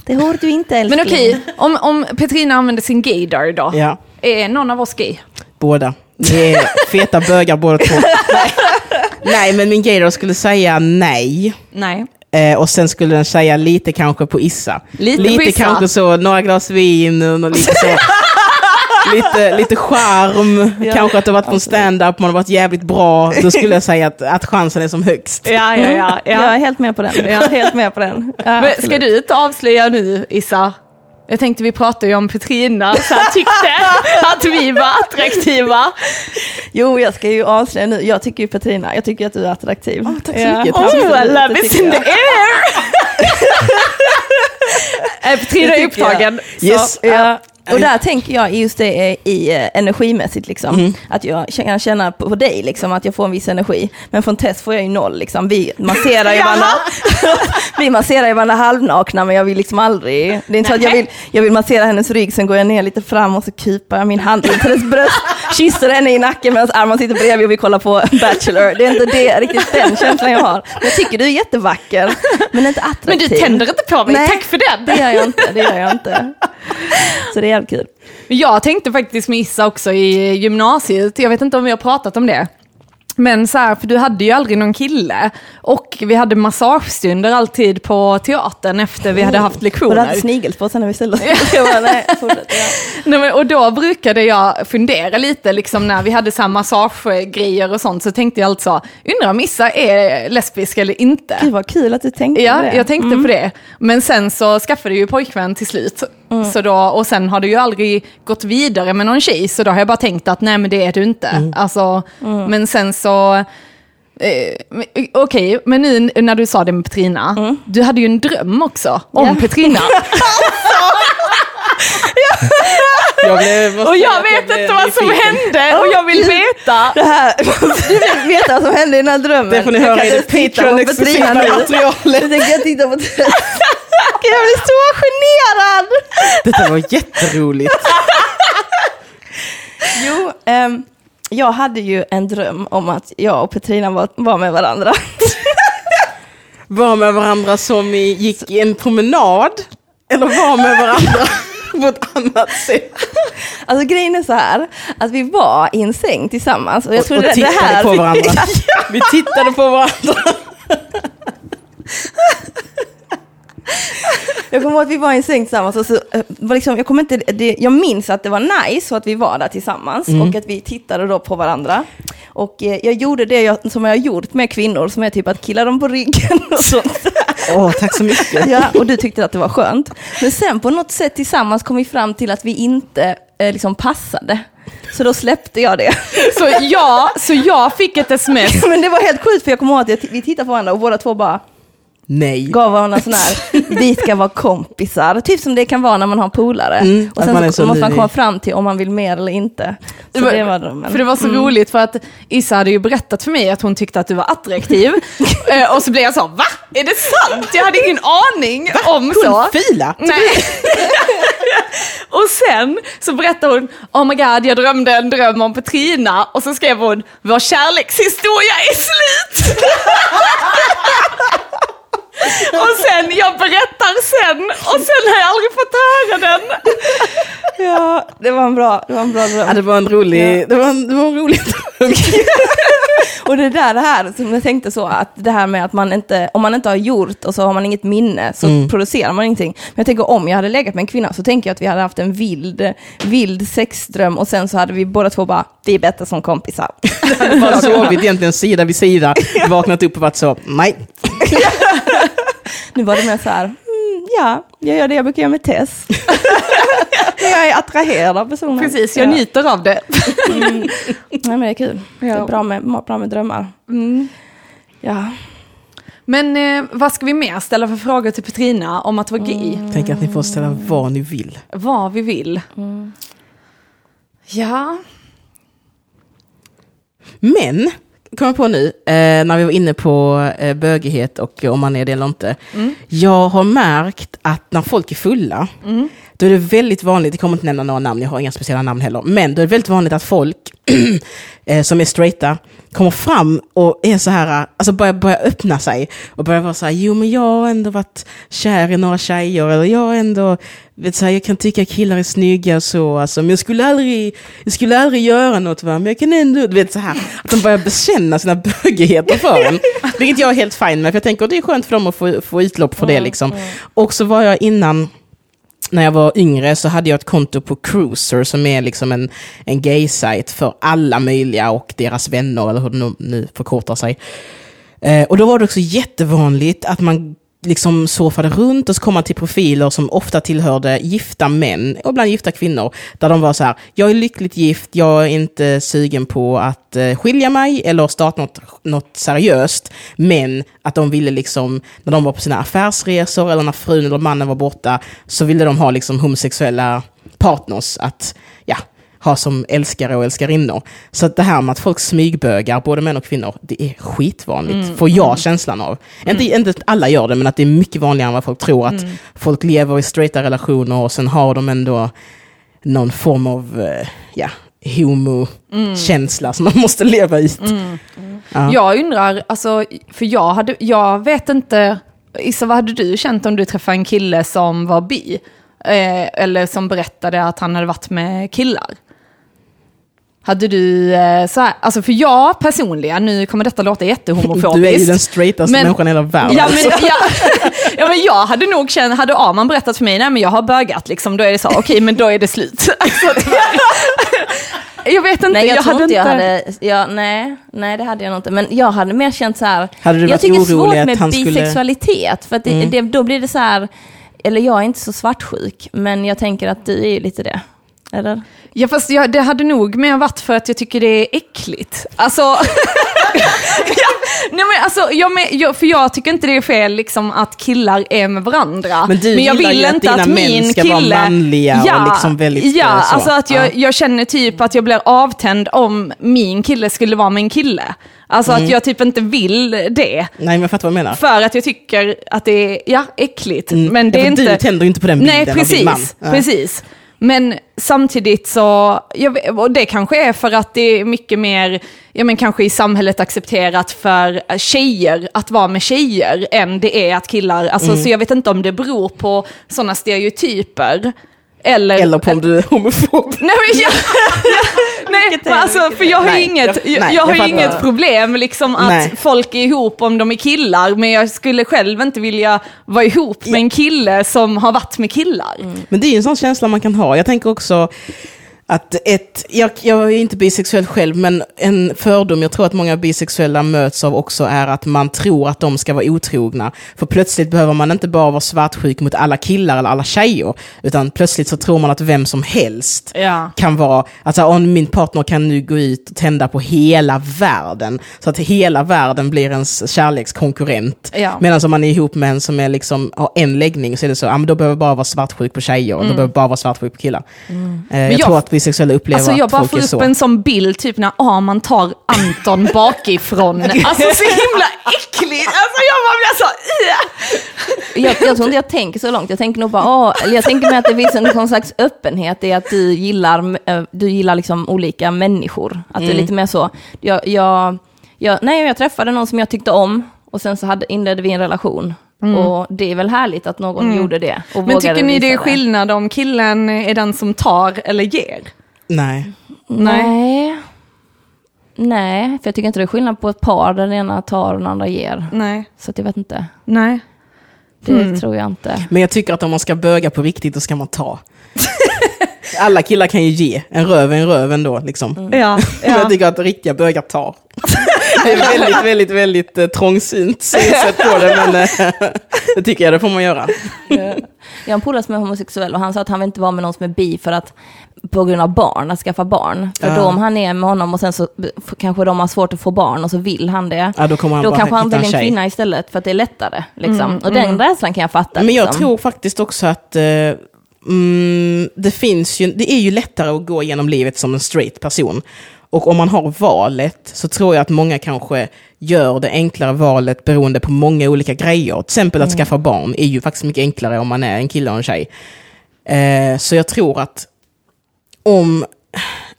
det har du inte älskling.
Men okej, om, om Petrina använder sin gaydar då?
Ja,
Är någon av oss gay?
båda. Det är feta bögar båda två. Nej. nej, men min gaydar skulle säga nej.
Nej.
Eh, och sen skulle den säga lite kanske på Issa.
Lite på Issa.
kanske så, några glas vin och lite så. lite, lite charm,
Ja,
kanske att det varit på en stand-up, man har varit jävligt bra. Då skulle jag säga att, att chansen är som högst.
Ja, ja, ja.
Jag är helt med på den. Jag är helt med på den. Ja,
Men ska du inte avslöja nu, Issa? Jag tänkte vi pratade ju om Petrina, så jag tyckte att vi var attraktiva.
Jo, jag ska ju avslöja nu. Jag tycker ju Petrina, jag tycker att du är attraktiv.
tack så
Ja,
mycket.
absolut,
Oh,
det
love is in the air! Eh, Petrina är upptagen. så-
Yes.
Ja, och där tänker jag just det eh, i eh, energimässigt liksom.
Mm.
Att jag kan känna på, dig liksom att jag får en viss energi. Men från Tess får jag ju noll liksom. Vi masserar ju varandra. vi masserar ju varandra halvnakna men jag vill liksom aldrig. Det är inte så att jag vill, jag vill massera hennes rygg, sen går jag ner lite fram och så kupar jag min hand till hennes bröst. Kysser henne i nacken medan Arman sitter bredvid och vi kollar på Bachelor. Det är inte det, riktigt den känslan jag har. Jag tycker du är jättevacker, men inte attraktiv.
Men du tänder inte på mig,
Nej,
tack för den.
Det gör jag inte, det gör jag inte. Så det är jävligt kul.
Jag tänkte faktiskt med Issa också i gymnasiet, jag vet inte om vi har pratat om det. Men så här, för du hade ju aldrig någon kille. Och vi hade massagestunder alltid på teatern efter vi hade haft
Och du
lektioner.
hade sen när vi ställde oss. Nej, fortsätt, ja.
Nej, men, och då brukade jag fundera lite, liksom, när vi hade så här massagegrejer och sånt, så tänkte jag alltså, undrar om Issa är lesbisk eller inte?
Gud vad kul att du tänkte
Ja,
på det.
jag tänkte på det. Men sen så skaffade jag ju pojkvän till slut.
Mm.
Så då, och sen har det ju aldrig gått vidare med någon tjej, så då har jag bara tänkt att nej men det är du inte.
Mm.
Alltså, Men sen så, eh, okej, men nu när du sa det med Petrina, du hade ju en dröm också om
Mm. Ja.
Petrina.
Jag blev,
och jag vet
blev
inte vad som hände och jag vill veta.
Det här, du vill veta vad som hände i den här drömmen.
Det får ni
Jag
höra i det Patreon-exklusiva materialet.
Nu tänker jag titta på Tess. Jag blir så generad.
Detta var jätteroligt.
Jo, ehm, jag hade ju en dröm om att jag och Petrina var, var med varandra.
Var med varandra som gick i en promenad. Eller var med varandra på ett annat sätt.
Alltså grejen är så här, att vi var i en säng tillsammans. Och jag
Och,
tror
och
det, det
tittade
här
på varandra. Vi tittade på varandra.
Jag kommer ihåg att vi var i en säng tillsammans och så eh, var liksom, jag, kommer inte, det, jag minns att det var nice och att vi var där tillsammans och att vi tittade då på varandra. Och eh, jag gjorde det jag, som jag har gjort med kvinnor, som är typ att killa dem på ryggen och sånt.
Åh, tack så mycket.
Ja, och du tyckte att det var skönt. Men sen på något sätt tillsammans kom vi fram till att vi inte eh, liksom passade. Så då släppte jag det.
Så, ja, så jag fick ett sms.
Men det var helt sjukt för jag kommer ihåg att vi tittade på varandra och båda två bara
Nej.
gav varandra sån här, vi ska vara kompisar. Typ som det kan vara när man har polare.
Mm,
och sen
man
så,
så
måste man komma fram till om man vill mer eller inte. Så
Det var-
det var drömmen.
För det var så roligt för att Issa hade ju berättat för mig att hon tyckte att du var attraktiv. Eh, och så blev jag så, va? Är det sant? Jag hade ingen aning om så.
Hon fila.
Nej. och sen så berättade hon, oh my god, jag drömde en dröm om Petrina. Och så skrev hon, vår kärlekshistoria är slut. Och sen, jag berättar sen, och sen har jag aldrig fått höra den.
Ja, det var en bra, det var en bra dröm.
Ja, det var en rolig, det var en, det var en rolig dröm.
Och det där det här som jag tänkte så, att det här med att man inte, om man inte har gjort och så har man inget minne så
Mm.
producerar man ingenting. Men jag tänker om jag hade legat med en kvinna så tänker jag att vi hade haft en vild, vild sexdröm och sen så hade vi båda två bara, vi är bättre som kompisar.
Bara sovit egentligen sida vid sida, vaknat upp och varit så, nej.
Nu var det mer så här, mm, ja, jag gör det jag brukar göra med Tess. jag är attraherad av personen.
Precis, jag
ja.
njuter av det.
Nej men det är kul. Det är bra med, bra med drömmar.
Mm.
Ja.
Men eh, vad ska vi mer ställa för frågor till Petrina om att vara gay?
Tänk att ni får ställa vad ni vill.
Vad vi vill. Ja.
Men, kom jag på nu, eh, när vi var inne på eh, bögighet och om man är det eller inte. Jag har märkt att när folk är fulla, då är det väldigt vanligt, jag kommer inte nämna några namn, jag har inga speciella namn heller, men då är det väldigt vanligt att folk eh, som är straighta kommer fram och är så här, alltså börjar, börjar öppna sig och börjar vara så här, jo men jag har ändå varit kär i några tjejer, eller jag har ändå, vet så här, jag kan tycka killar är snygga och så, alltså, men jag skulle aldrig, jag skulle aldrig göra något va, men jag kan ändå, du vet så här, att de börjar bekänna sina bögigheter för en. Vilket jag är helt fine med, för jag tänker att det är skönt för dem att få, få utlopp för det liksom. Och så var jag innan, när jag var yngre så hade jag ett konto på Cruiser som är liksom en, en gay-sajt för alla möjliga och deras vänner, eller hur det nu, förkortar sig. Eh, och då var det också jättevanligt att man liksom surfade runt och så kom man till profiler som ofta tillhörde gifta män och ibland gifta kvinnor. Där de var så här, jag är lyckligt gift, jag är inte sugen på att eh, skilja mig eller starta något, något seriöst. Men att de ville liksom, när de var på sina affärsresor eller när frun eller mannen var borta, så ville de ha liksom homosexuella partners att, ja, ha som älskare och älskarinnor. Så det här med att folk smygbögar, både män och kvinnor, det är skitvanligt, får jag känslan av. Inte, inte att alla gör det, men att det är mycket vanligare än vad folk tror. Att folk lever i straighta relationer och sen har de ändå någon form av eh, ja, homo-känsla som man måste leva ut. Ja.
Jag undrar, alltså, för jag, hade, jag vet inte, Issa vad hade du känt om du träffade en kille som var bi? Eh, eller som berättade att han hade varit med killar? Hade du eh, så här, alltså för jag personligen, nu kommer detta låta jättehomofobiskt.
Du är ju den straightaste
Men-
människan i hela världen.
Ja men, ja, ja men jag hade nog känt, hade Arman berättat för mig, nej men jag har bögat liksom, då är det så, okej men då är det slut. Alltså, jag vet inte,
Nej, jag,
jag hade
inte jag hade, ja, nej, nej, det hade jag nog inte. Men jag hade mer känt så här,
Hade du
jag tycker det är svårt med
han skulle- Mm.
bisexualitet, för att det, det, då blir det så här, eller jag är inte så svartsjuk, men jag tänker att du är ju lite det. Eller?
Ja fast jag, det hade nog mer varit för att jag tycker det är äckligt. Alltså, ja, nej men alltså jag med, jag, för jag tycker inte det är fel liksom att killar är med varandra.
Men du
jag vill
ju att
inte
dina
att
män
min
ska
kille...
vara manliga och liksom väldigt,
Ja,
eh, så.
alltså att jag,
Ja.
jag känner typ att jag blir avtänd om min kille skulle vara med en kille. Alltså
Mm.
att jag typ inte vill det.
Nej, men jag fattar vad du menar.
För att jag tycker att det är, ja, äckligt. Men det
Mm. Ja,
är inte...
Du tänder ju inte på den bilden
Nej,
av din man.
precis.
Ja.
precis. Men samtidigt så, och det kanske är för att det är mycket mer, ja men kanske i samhället accepterat för tjejer att vara med tjejer än det är att killar, alltså
Mm.
så jag vet inte om det beror på sådana stereotyper. Eller,
Eller på om du är homofob.
Nej, men jag, nej men alltså, för jag har ju
Nej,
inget,
jag-
jag,
nej,
jag har
jag
inget problem liksom att
Nej.
folk är ihop om de är killar, men jag skulle själv inte vilja vara ihop med en kille som har varit med killar.
Men det är ju en sån känsla man kan ha. Jag tänker också, Att ett, jag, jag är inte bisexuell själv, men en fördom jag tror att många bisexuella möts av också är att man tror att de ska vara otrogna. För plötsligt behöver man inte bara vara svartsjuk mot alla killar eller alla tjejer, utan plötsligt så tror man att vem som helst
Ja.
kan vara, alltså om min partner kan nu gå ut och tända på hela världen, så att hela världen blir ens kärlekskonkurrent.
Ja.
Medan om man är ihop med en som är liksom, har en läggning så är det så, ja men då behöver jag bara vara svartsjuk på tjejer, och då behöver jag bara vara svartsjuk på killar. Eh, jag,
jag-
tror att bisexuella upplever
Alltså jag bara får upp
så.
en sån bild, typ när Arman tar Anton bakifrån. Alltså så himla äckligt. Alltså jag bara blir så...
Jag, jag tror inte jag tänker så långt. Jag tänker nog bara, åh, eller jag tänker mig att det finns en någon slags öppenhet i att du gillar, eh, du gillar liksom olika människor. Att det är lite mer så. Jag, jag, jag, nej, jag träffade någon som jag tyckte om och sen så hade, inledde vi en relation. Och det är väl härligt att någon gjorde det. Och
Men tycker ni det är skillnad om killen är den som tar eller ger?
Nej.
Nej. Nej, för jag tycker inte det är skillnad på ett par där den ena tar och den andra ger.
Nej.
Så att jag vet inte.
Nej.
Det
Mm.
tror jag inte.
Men jag tycker att om man ska böga på riktigt, då ska man ta. Alla killar kan ju ge, en röv är en röv ändå. Liksom.
Ja.
Men
ja.
jag tycker att riktiga bögar tar. Det är väldigt, väldigt, väldigt eh, trångsynt synsätt på det, men eh, det tycker jag, det får man göra.
Jag har en polare som är homosexuell och han sa att han vill inte vara med någon som är bi för att på grund av barn, att skaffa barn. För
Ja.
då om han är med honom och sen så kanske de har svårt att få barn och så vill han det.
Ja, då kommer han
då
bara
kanske han väljer en
tjej.
kvinna istället för att det är lättare. Liksom. och den rädslan kan jag fatta.
Men jag
liksom.
tror faktiskt också att eh, mm, det finns ju, det är ju lättare att gå genom livet som en straight person. Och om man har valet så tror jag att många kanske gör det enklare valet beroende på många olika grejer. Till exempel att skaffa barn är ju faktiskt mycket enklare om man är en kille och en tjej. Eh, så jag tror att om,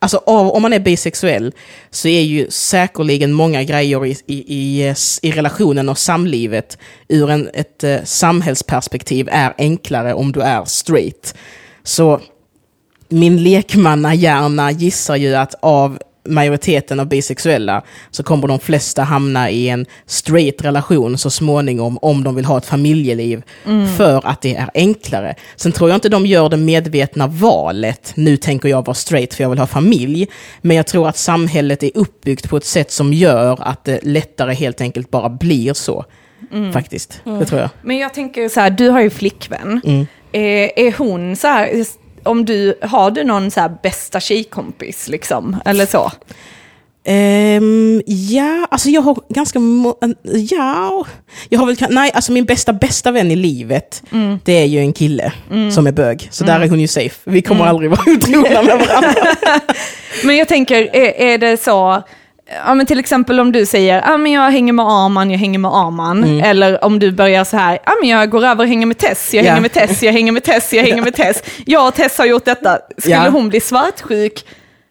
alltså av, om man är bisexuell så är ju säkerligen många grejer i, i, i, i relationen och samlivet ur en, ett eh, samhällsperspektiv är enklare om du är straight. Så min lekmannahjärna gissar ju att av majoriteten av bisexuella så kommer de flesta hamna i en straight relation så småningom om de vill ha ett familjeliv för att det är enklare. Sen tror jag inte de gör det medvetna valet, nu tänker jag vara straight för jag vill ha familj, men jag tror att samhället är uppbyggt på ett sätt som gör att det lättare helt enkelt bara blir så. Faktiskt, det tror jag.
Men jag tänker så här, du har ju flickvän.
Mm.
Är, är hon så här, om du, har du någon så bästa tjejkompis liksom? Eller så?
Ehm, ja, alltså jag har ganska... Ja, jag har väl... Nej, alltså min bästa, bästa vän i livet, det är ju en kille som är bög. Så där är hon ju safe. Vi kommer aldrig vara otrogna med varandra.
Men jag tänker, är, är det så, ja men till exempel om du säger, men jag hänger med Arman, jag hänger med Arman. Eller om du börjar så här, ja men jag går över och hänger med Tess, jag
Ja.
hänger med Tess, jag hänger med Tess, jag hänger med Tess. Jag och Tess har gjort detta. Skulle
Ja.
hon bli svartsjuk,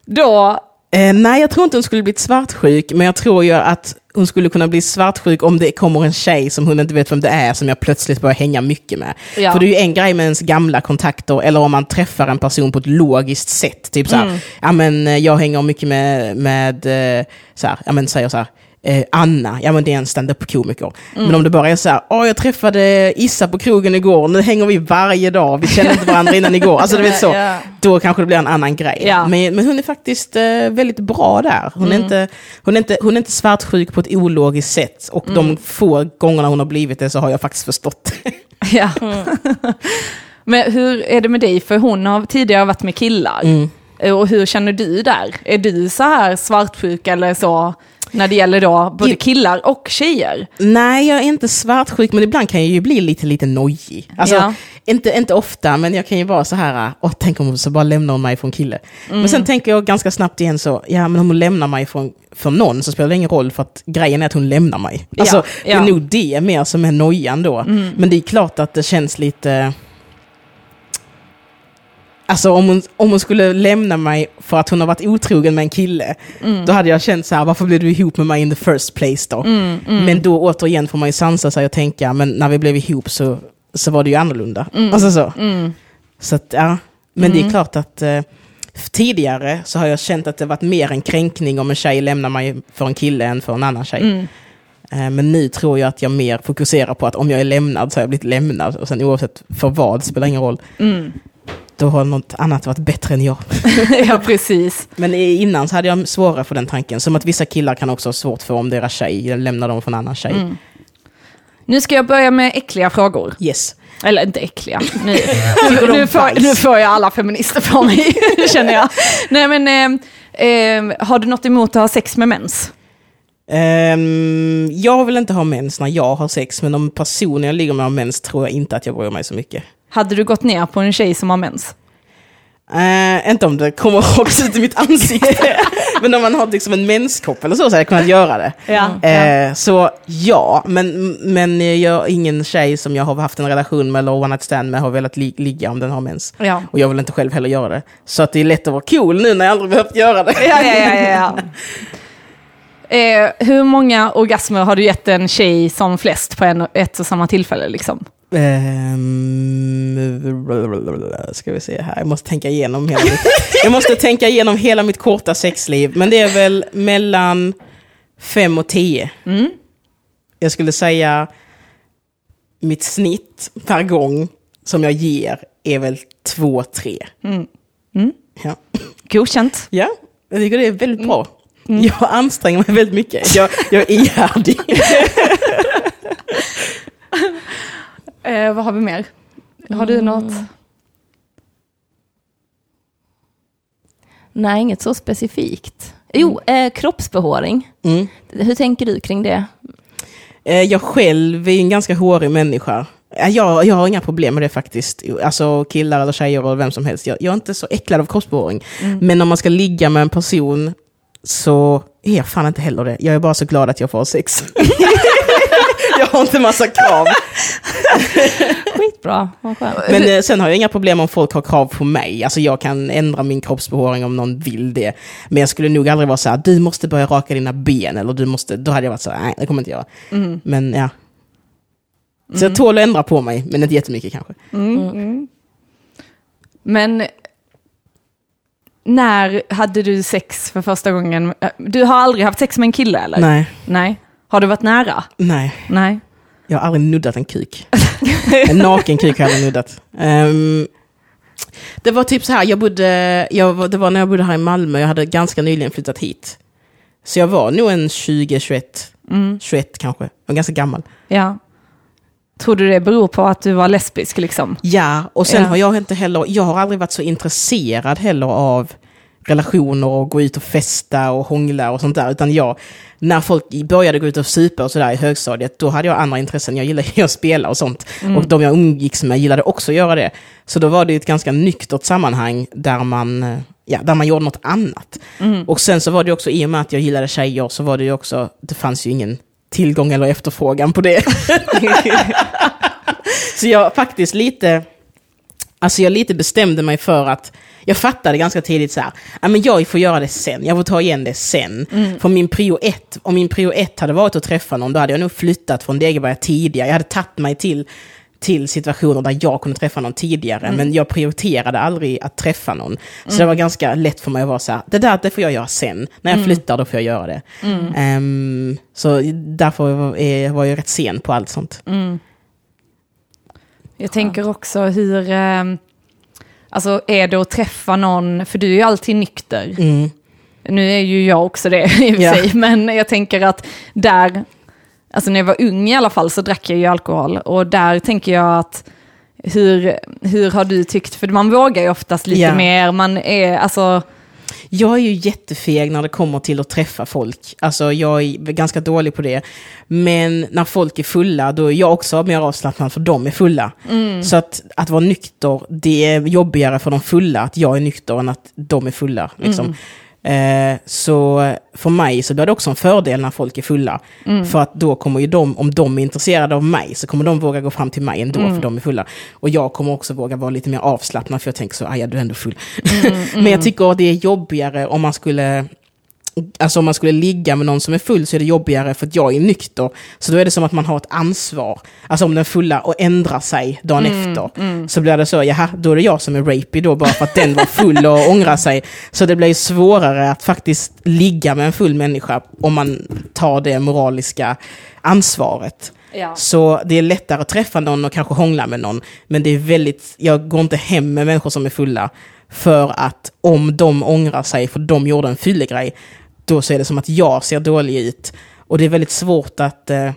då,
Eh, nej, jag tror inte hon skulle bli svartsjuk, men jag tror ju att hon skulle kunna bli svartsjuk om det kommer en tjej som hon inte vet vem det är, som jag plötsligt börjar hänga mycket med.
Ja.
För det är ju en grej med ens gamla kontakter, eller om man träffar en person på ett logiskt sätt. Typ såhär,
Mm.
ja men eh, jag hänger mycket med, med eh, såhär, ja men säger såhär, eh, Anna, ja men det är en stand-up-komiker.
Mm.
Men om det bara är så här, åh jag träffade Issa på krogen igår, nu hänger vi varje dag, vi kände inte varandra innan igår. Alltså du vet så, då kanske det blir en annan grej.
Ja.
Men, men hon är faktiskt eh, väldigt bra där. Hon, är inte, hon, är inte, hon är inte svartsjuk på ett ologiskt sätt. Och de få gångerna hon har blivit det så har jag faktiskt förstått.
ja. men hur är det med dig? För hon har tidigare varit med killar.
Mm.
Och hur känner du där? Är du så här svartsjuk eller så? När det gäller då både killar och tjejer.
Nej, jag är inte svartsjuk, men ibland kan jag ju bli lite, lite nojig. Alltså,
Ja.
inte, inte ofta, men jag kan ju vara så här, åh, tänk om hon så bara lämnar hon mig från kille. Men sen tänker jag ganska snabbt igen så, ja men om hon lämnar mig från, för någon så spelar det ingen roll, för att grejen är att hon lämnar mig. Alltså,
Ja,
det
ja.
är nog det mer som är nojan då. Men det är klart att det känns lite... Alltså om hon, om hon skulle lämna mig för att hon har varit otrogen med en kille, då hade jag känt så här, varför blev du ihop med mig in the first place då? Men då återigen får man ju sansa sig och tänka, men när vi blev ihop så, så var det ju annorlunda. Alltså så. Så att, ja. Men det är klart att eh, tidigare så har jag känt att det varit mer en kränkning om en tjej lämnar mig för en kille än för en annan tjej. Eh, Men nu tror jag att jag mer fokuserar på att om jag är lämnad så har jag blivit lämnad. Och sen oavsett för vad, det spelar ingen roll. Då har något annat varit bättre än jag.
ja, precis.
Men innan så hade jag svårare för den tanken. Som att vissa killar kan också ha svårt för om deras tjej lämnar dem för en annan tjej.
Mm. Nu ska jag börja med äckliga frågor.
Yes.
Eller inte äckliga. Nu, nu, får, nu får jag alla feminister på mig, känner jag. Nej men, eh, eh, har du något emot att ha sex med mens?
Ehm, jag vill inte ha mens när jag har sex, men om personen jag ligger med har mens tror jag inte att jag bryr mig så mycket.
Hade du gått ner på en tjej som har mens?
Uh, inte om det kommer rakt ut i mitt ansikte. men om man har liksom en menskopp eller så, så hade jag kunnat göra det.
Ja.
Eh, så ja, men, men jag ingen tjej som jag har haft en relation med eller one night stand med har velat li- ligga om den har mens.
Ja.
Och jag vill inte själv heller göra det. Så att det är lätt att vara cool nu när jag aldrig behövt göra det.
Ja, ja, ja, ja, ja. Eh, hur många orgasmer har du gett en tjej som flest på en, ett och samma tillfälle? Liksom?
Ehm, ska vi se här, jag måste tänka igenom hela mitt, jag måste tänka igenom hela mitt korta sexliv. Men det är väl mellan fem och tio.
Mm.
Jag skulle säga mitt snitt per gång som jag ger är väl två, tre.
Mm. Mm.
Ja.
Godkänt.
ja, jag tycker det är väldigt bra. Jag anstränger mig väldigt mycket. Jag, jag är ihärdig.
Eh, vad har vi mer? Har du något?
Nej, inget så specifikt. Jo, eh, kroppsbehåring.
Mm.
Hur tänker du kring det?
Eh, Jag själv är en ganska hårig människa. Eh, Jag, jag har inga problem med det faktiskt. Alltså killar eller tjejer eller vem som helst. Jag, jag är inte så äcklad av kroppsbehåring. Men om man ska ligga med en person så är jag fan inte heller det. Jag är bara så glad att jag får sex. jag har inte massa krav.
Skitbra, vad skönt.
Men eh, sen har jag inga problem om folk har krav på mig. Alltså jag kan ändra min kroppsbehåring om någon vill det. Men jag skulle nog aldrig vara så här, du måste börja raka dina ben. Eller du måste, då hade jag varit så här, nej det kommer jag inte göra.
Mm.
Men ja. Så jag tål att ändra på mig, men inte jättemycket kanske.
Mm. Mm. Men när hade du sex för första gången? Du har aldrig haft sex med en kille eller?
Nej,
Nej. Har du varit nära?
nej.
Nej.
Jag har aldrig nuddat en kuk. en naken kuk har jag aldrig nuddat. Ehm, det var typ så här, jag bodde, jag, det var när jag bodde här i Malmö, jag hade ganska nyligen flyttat hit. Så jag var nog en 20, 21,
Mm.
21 kanske. Jag var ganska gammal.
Ja. Tror du det beror på att du var lesbisk liksom?
Ja, och sen
Ja.
har jag inte heller, jag har aldrig varit så intresserad heller av relationer och gå ut och festa och hångla och sånt där. Utan jag, när folk började gå ut och supa och sådär i högstadiet, då hade jag andra intressen. Jag gillade att spela och sånt. Och de jag umgicks med gillade också att göra det. Så då var det ett ganska nyktert sammanhang där man, eh, ja, där man gjorde något annat. Och sen så var det också, i och med att jag gillade tjejer, så var det ju också, det fanns ju ingen tillgång eller efterfrågan på det. så jag faktiskt lite, alltså jag lite bestämde mig för att, jag fattade ganska tidigt så här, ja men jag får göra det sen, jag får ta igen det sen. För min prio ett, om min prio ett hade varit att träffa någon, då hade jag nog flyttat från Degeberga tidigare. Jag hade tagit mig till, till situationer där jag kunde träffa någon tidigare, men jag prioriterade aldrig att träffa någon. Så det var ganska lätt för mig att vara så här, det där det får jag göra sen. När jag flyttar då får jag göra det. Ehm, så därför var jag, var jag rätt sen på allt sånt.
Jag tänker också hur, eh, alltså är det att träffa någon, för du är ju alltid nykter.
Mm.
Nu är ju jag också det i och för sig, men jag tänker att där, alltså när jag var ung i alla fall så drack jag ju alkohol och där tänker jag att hur, hur har du tyckt, för man vågar ju oftast lite
Ja.
mer, man är, alltså,
Jag är ju jättefeg när det kommer till att träffa folk. Alltså jag är ganska dålig på det. Men när folk är fulla, då är jag också mer avslappnad för de är fulla. Så att, att vara nykter, det är jobbigare för de fulla att jag är nykter än att de är fulla. Liksom. Eh, så för mig så blir det också en fördel när folk är fulla. För att då kommer ju de, om de är intresserade av mig, så kommer de våga gå fram till mig ändå, för de är fulla. Och jag kommer också våga vara lite mer avslappnad, för jag tänker så, ja du är ändå full. Men jag tycker att det är jobbigare om man skulle Alltså om man skulle ligga med någon som är full så är det jobbigare för att jag är nykter. Så då är det som att man har ett ansvar. Alltså om den fulla och ändrar sig dagen efter. Så blir det så, jaha, då är det jag som är rapey då bara för att den var full och ångrar sig. Så det blir ju svårare att faktiskt ligga med en full människa om man tar det moraliska ansvaret.
Ja.
Så det är lättare att träffa någon och kanske hångla med någon. Men det är väldigt, jag går inte hem med människor som är fulla. För att om de ångrar sig för de gjorde en fyllegrej, då så är det som att jag ser dålig ut. Och det är väldigt svårt att eh,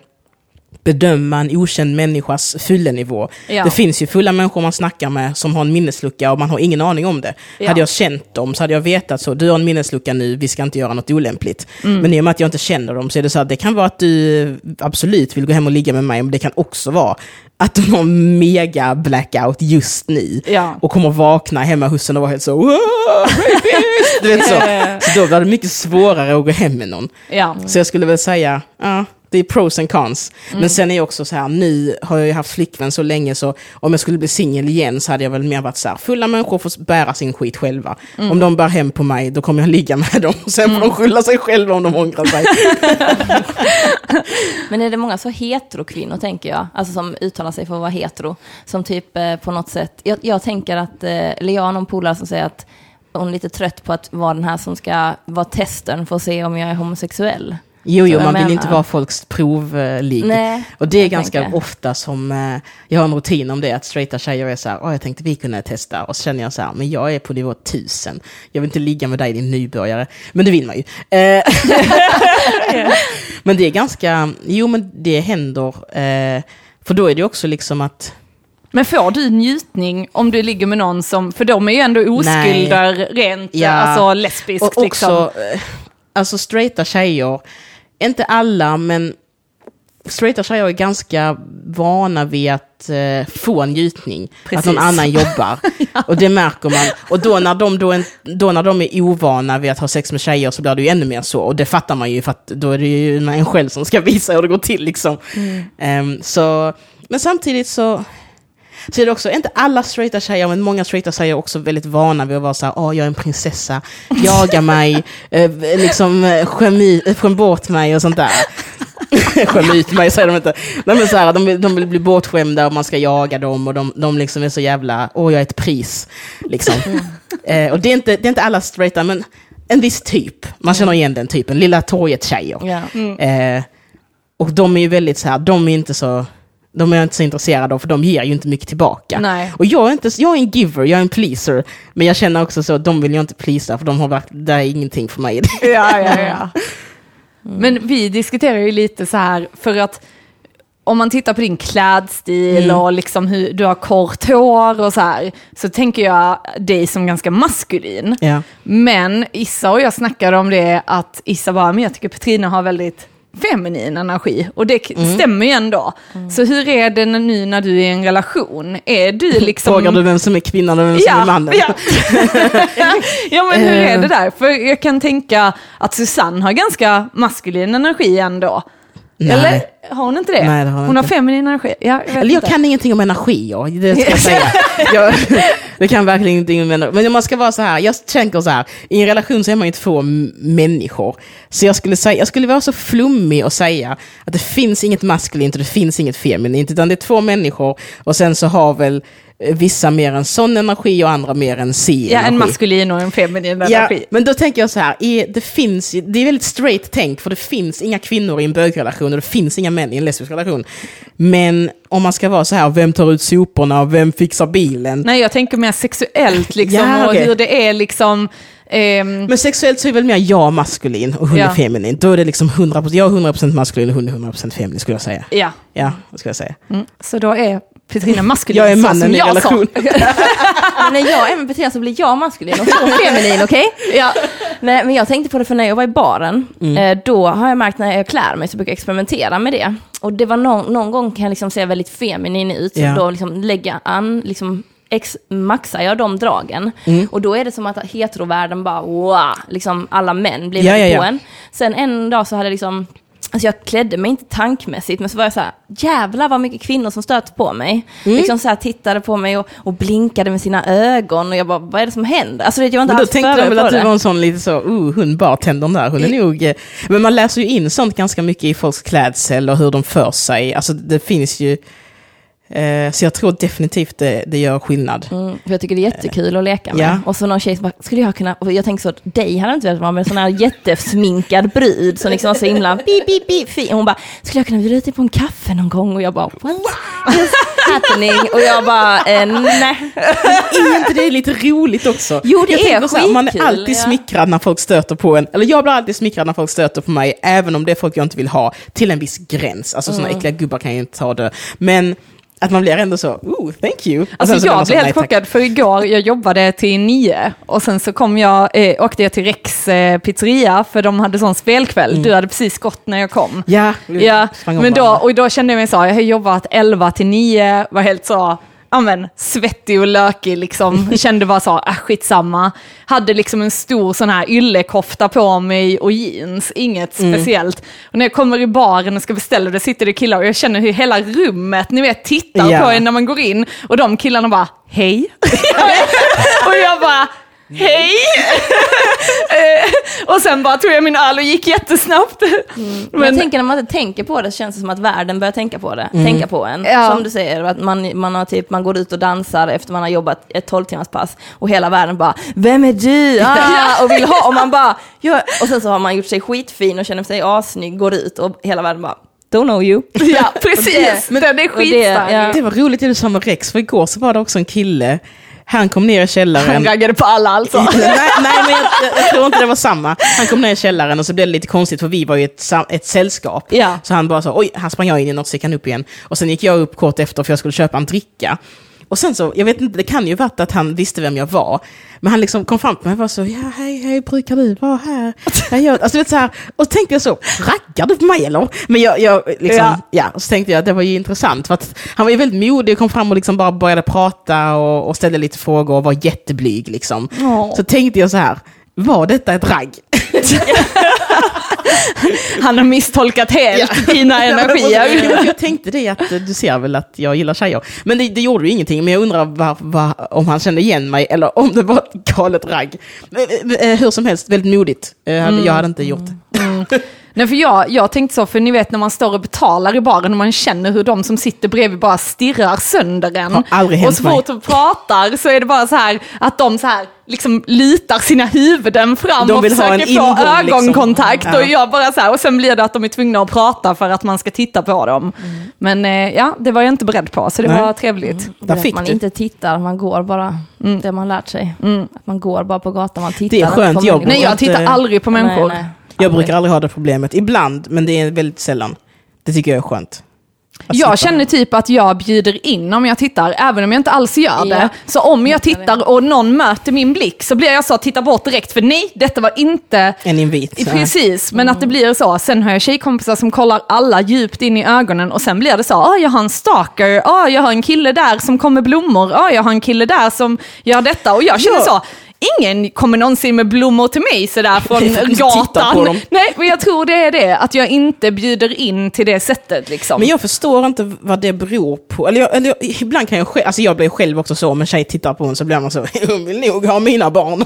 bedöma en okänd människas fyllenivå.
Ja.
Det finns ju fulla människor man snackar med som har en minneslucka och man har ingen aning om det.
Ja.
Hade jag känt dem så hade jag vetat så, du har en minneslucka nu, vi ska inte göra något olämpligt.
Mm.
Men i och med att jag inte känner dem så är det så att det kan vara att du absolut vill gå hem och ligga med mig, men det kan också vara att de har mega blackout just nu.
Ja.
Och kommer vakna hemma hos och vara helt så, du vet så. Så då blir det mycket svårare att gå hem med någon. Så jag skulle väl säga, ja, det är pros and cons. Men sen är jag också så här, nu har jag ju haft flickvän så länge så om jag skulle bli singel igen så hade jag väl mer varit så här, fulla människor får bära sin skit själva. Om de bär hem på mig, då kommer jag ligga med dem. Sen får de skylla sig själva om de ångrar sig.
Men är det många så hetero-kvinnor, tänker jag, alltså som uttalar sig för att vara hetero, som typ eh, på något sätt, jag, jag tänker att, eh, eller jag har någon polare som säger att hon är lite trött på att vara den här som ska vara testen för att se om jag är homosexuell.
Jo, jo, man vill
menar-
inte vara folks provligg.
Nej,
Och det är ganska
tänker.
ofta som, eh, jag har en rutin om det, att straighta tjejer är så här, "Åh, jag tänkte vi kunde testa. Och så känner jag så här, men jag är på nivå tusen. Jag vill inte ligga med dig din nybörjare. Men det vill man ju. Eh, men det är ganska, jo men det händer. Eh, för då är det också liksom att,
Men får du njutning om du ligger med någon som, för de är ju ändå oskulder rent,
Ja.
alltså lesbiskt
och
liksom.
också, eh, alltså straighta tjejer, inte alla men straighta tjejer är ganska vana vid att eh, få en njutning.
Precis.
Att någon annan jobbar. Och det märker man. Och då när, de, då, en, då när de är ovana vid att ha sex med tjejer så blir det ju ännu mer så. Och det fattar man ju för att då är det ju en själv som ska visa hur det går till liksom. Ehm, så, men samtidigt så så är det också, inte alla straighta tjejer, men många straighta tjejer är också väldigt vana vid att vara så här, åh jag är en prinsessa, jaga mig, eh, liksom eh, skäm, eh, skäm bort mig och sånt där. skäm ut mig säger de inte. Nej, men så här, de, de vill bli bortskämda och man ska jaga dem och de, de liksom är så jävla, åh jag är ett pris. Liksom. Eh, och det är, inte, det är inte alla straighta, men en viss typ. Man känner igen den typen, lilla torget-tjejer.
Ja.
Eh, och de är ju väldigt så här, de är inte så, de är jag inte så intresserade av, för de ger ju inte mycket tillbaka.
Nej.
Och jag är, inte, jag är en giver, jag är en pleaser. Men jag känner också så, de vill jag inte pleasa, för de har varit, det är ingenting för mig.
Ja, ja, ja. Men vi diskuterar ju lite så här, för att om man tittar på din klädstil
Mm.
och liksom hur du har kort hår och så här, så tänker jag dig som ganska maskulin.
ja.
Men Issa och jag snackade om det, att Issa bara, men jag tycker Petrina har väldigt feminin energi. Och det
Mm.
stämmer ju ändå. Så hur är det nu när du är i en relation? Är du liksom...
Frågar du vem som är kvinnan och vem som är mannen?
Ja, ja men hur är
Eh.
det där? För jag kan tänka att Susanne har ganska maskulin energi ändå.
Nej.
Eller har hon inte det?
Nej, det har hon
hon har feminin energi. Ja, jag
Eller jag
inte.
kan ingenting om energier, det ska jag säga. jag, det kan verkligen ingenting om energi. Men man ska vara så här, jag tänker så här, i en relation så är man ju två människor. Så jag skulle, säga, jag skulle vara så flummig och säga att det finns inget maskulint och det finns inget feminint, utan det är två människor och sen så har väl vissa mer en sån energi och andra mer en si
Ja,
energi.
en maskulin och en feminin
Ja,
energi.
men då tänker jag så här, i- det, finns, det är väldigt straight tänk, för det finns inga kvinnor i en bögrelation och det finns inga män i en lesbisk relation. Men om man ska vara så här, vem tar ut soporna och vem fixar bilen?
Nej, jag tänker mer sexuellt liksom,
Ja,
och
okej.
hur det är liksom... ehm,
Men sexuellt så är väl mer jag maskulin och hon
Ja.
är feminin. Då är det liksom 100%, jag är 100% maskulin och hon är 100% feminin skulle jag säga.
ja,
Ja, vad ska jag säga?
mm. så då är Petrina maskulin.
Jag är mannen i
jag sa.
relation.
Men när jag är med Petrina så blir jag maskulin och hon feminin, okej?
Ja.
Nej, men jag tänkte på det för när jag var i baren, eh, då har jag märkt när jag klär mig så brukar jag experimentera med det. Och det var någon, någon gång kan jag liksom se väldigt feminin ut, så
Ja.
då liksom lägga an, liksom ex, maxar jag de dragen. Och då är det som att heterovärlden bara wow, liksom alla män blir
Ja, ja,
på en. Sen en dag så hade jag liksom Alltså jag klädde mig inte tankmässigt, men så var jag så här, jävlar vad mycket kvinnor som stöter på mig.
Mm.
Liksom så här tittade på mig och, och blinkade med sina ögon och jag bara, vad är det som händer? Alltså det- jag var inte
Men då tänkte de väl att du var en sån lite så, uh, hon bartendern där, hon är nog... eh, Men man läser ju in sånt ganska mycket i folks klädsel och hur de för sig. Alltså det finns ju... Eh, så jag tror definitivt det, det gör skillnad.
Mm, för jag tycker det är jättekul att leka med.
Ja.
Och så någon tjej som bara, skulle jag kunna, och jag tänker så, dig hade jag inte velat vara med, en sån här jättesminkad brud som liksom var så himla bi, bi, bi, fin. Hon bara, skulle jag kunna bjuda ut dig på en kaffe någon gång? Och jag bara, what is happening? Och jag bara, eh, nej.
Är inte det lite roligt också?
Jo, det
jag
är
så här, Man är
skitkul,
alltid
ja.
smickrad när folk stöter på en, eller jag blir alltid smickrad när folk stöter på mig, även om det är folk jag inte vill ha, till en viss gräns. Alltså sådana
Mm.
äckliga gubbar kan jag inte ta det. Men att man blir ändå så, oh, thank you.
Alltså jag blev helt chockad för igår, jag jobbade till nio och sen så kom jag, eh, åkte jag till Rex eh, pizzeria för de hade sån spelkväll. Du hade precis gått när jag kom.
Ja,
Ja, men då, och då kände jag mig så, jag har jobbat 11 till 9, var helt så, ja men svettig och lökig liksom. Kände bara så, äh, skitsamma. Hade liksom en stor sån här yllekofta på mig och jeans, inget
Mm.
speciellt. Och när jag kommer i baren och ska beställa, då sitter det killar och jag känner hur hela rummet, ni vet, tittar
Ja.
på en när man går in. Och de killarna bara, hej. och jag bara, hej. Eh, och sen bara tog jag min öl och gick jättesnabbt.
Men jag tänker när man inte tänker på det så känns det som att världen börjar tänka på det. Tänka på en.
Ja.
Som du säger, att man, man, har typ, man går ut och dansar efter man har jobbat ett 12 timmars pass och hela världen bara Vem är du? Ah, och vill ha, och man bara ja. Och sen så har man gjort sig skitfin och känner sig assnygg, går ut och hela världen bara Don't know you.
Ja, precis.
det-
den är
och det-
skitstark.
ja.
Det var roligt det du sa med Rex, för igår så var det också en kille, han kom ner i källaren.
Han raggade på alla alltså.
nej, nej, men jag, jag, tror inte det var samma. Han kom ner i källaren och så blev det lite konstigt för vi var ju ett, ett sällskap.
Ja.
Så han bara så, oj, han sprang jag in i något så gick han upp igen. Och sen gick jag upp kort efter för jag skulle köpa en dricka. Och sen så, jag vet inte, det kan ju varit att han visste vem jag var. Men han liksom kom fram till mig och var så, ja hej, hej, brukar du vara här? Jag gör, alltså, vet, så här, och tänkte jag så, raggar du på mig eller? Men jag, jag liksom,
Ja.
ja. och så tänkte jag att det var ju intressant. För att han var ju väldigt modig och kom fram och liksom bara började prata och, och ställde lite frågor och var jätteblyg liksom.
Åh.
Så tänkte jag så här, var detta ett ragg?
Han har misstolkat helt dina energier.
jag, tänkte det att eh, du ser väl att jag gillar tjejer. Men det, det gjorde ju ingenting. Men jag undrar var, var, om han kände igen mig eller om det var ett galet ragg. Men, eh, Hur som helst, väldigt modigt. Eh, hade- Jag hade inte gjort det.
Nej, för jag, jag tänkte så, för ni vet när man står och betalar i baren och man känner hur de som sitter bredvid bara stirrar sönder en.
Har aldrig hänt
och så fort de pratar så är det bara så här att de så här liksom lutar sina huvuden fram och försöker
en
få
ingång, liksom.
ögonkontakt.
Ja.
Och jag bara så här, och sen blir det att de är tvungna att prata för att man ska titta på dem. Men eh, ja, det var jag inte beredd på, så det
Nej.
var trevligt.
Där
att
fick
man
du.
inte tittar, man går bara. Det har man lärt sig. Att man går bara på gatan, man tittar
Det är skönt,
inte på
jag.
Nej, jag tittar aldrig på människor.
Nej, nej.
Jag brukar aldrig ha det problemet. Ibland, men det är väldigt sällan. Det tycker jag är skönt. Att.
Jag känner typ att jag bjuder in om jag tittar, även om jag inte alls gör det.
Ja.
Så om jag tittar och någon möter min blick så blir jag så, titta bort direkt, för nej, detta var inte
En invit.
Precis, men att det blir så. Sen har jag tjejkompisar som kollar alla djupt in i ögonen och sen blir det så, ah, jag har en stalker, ah, jag har en kille där som kommer blommor, ah, jag har en kille där som gör detta. Och jag känner
Ja.
så, ingen kommer någonsin med blommor till mig sådär från gatan. Nej, men jag tror det är det, att jag inte bjuder in till det sättet liksom.
Men jag förstår inte vad det beror på. Eller, jag, eller jag, ibland kan jag själv, alltså jag blir själv också så, om en tjej tittar på en så blir man så, jag vill nog ha mina barn.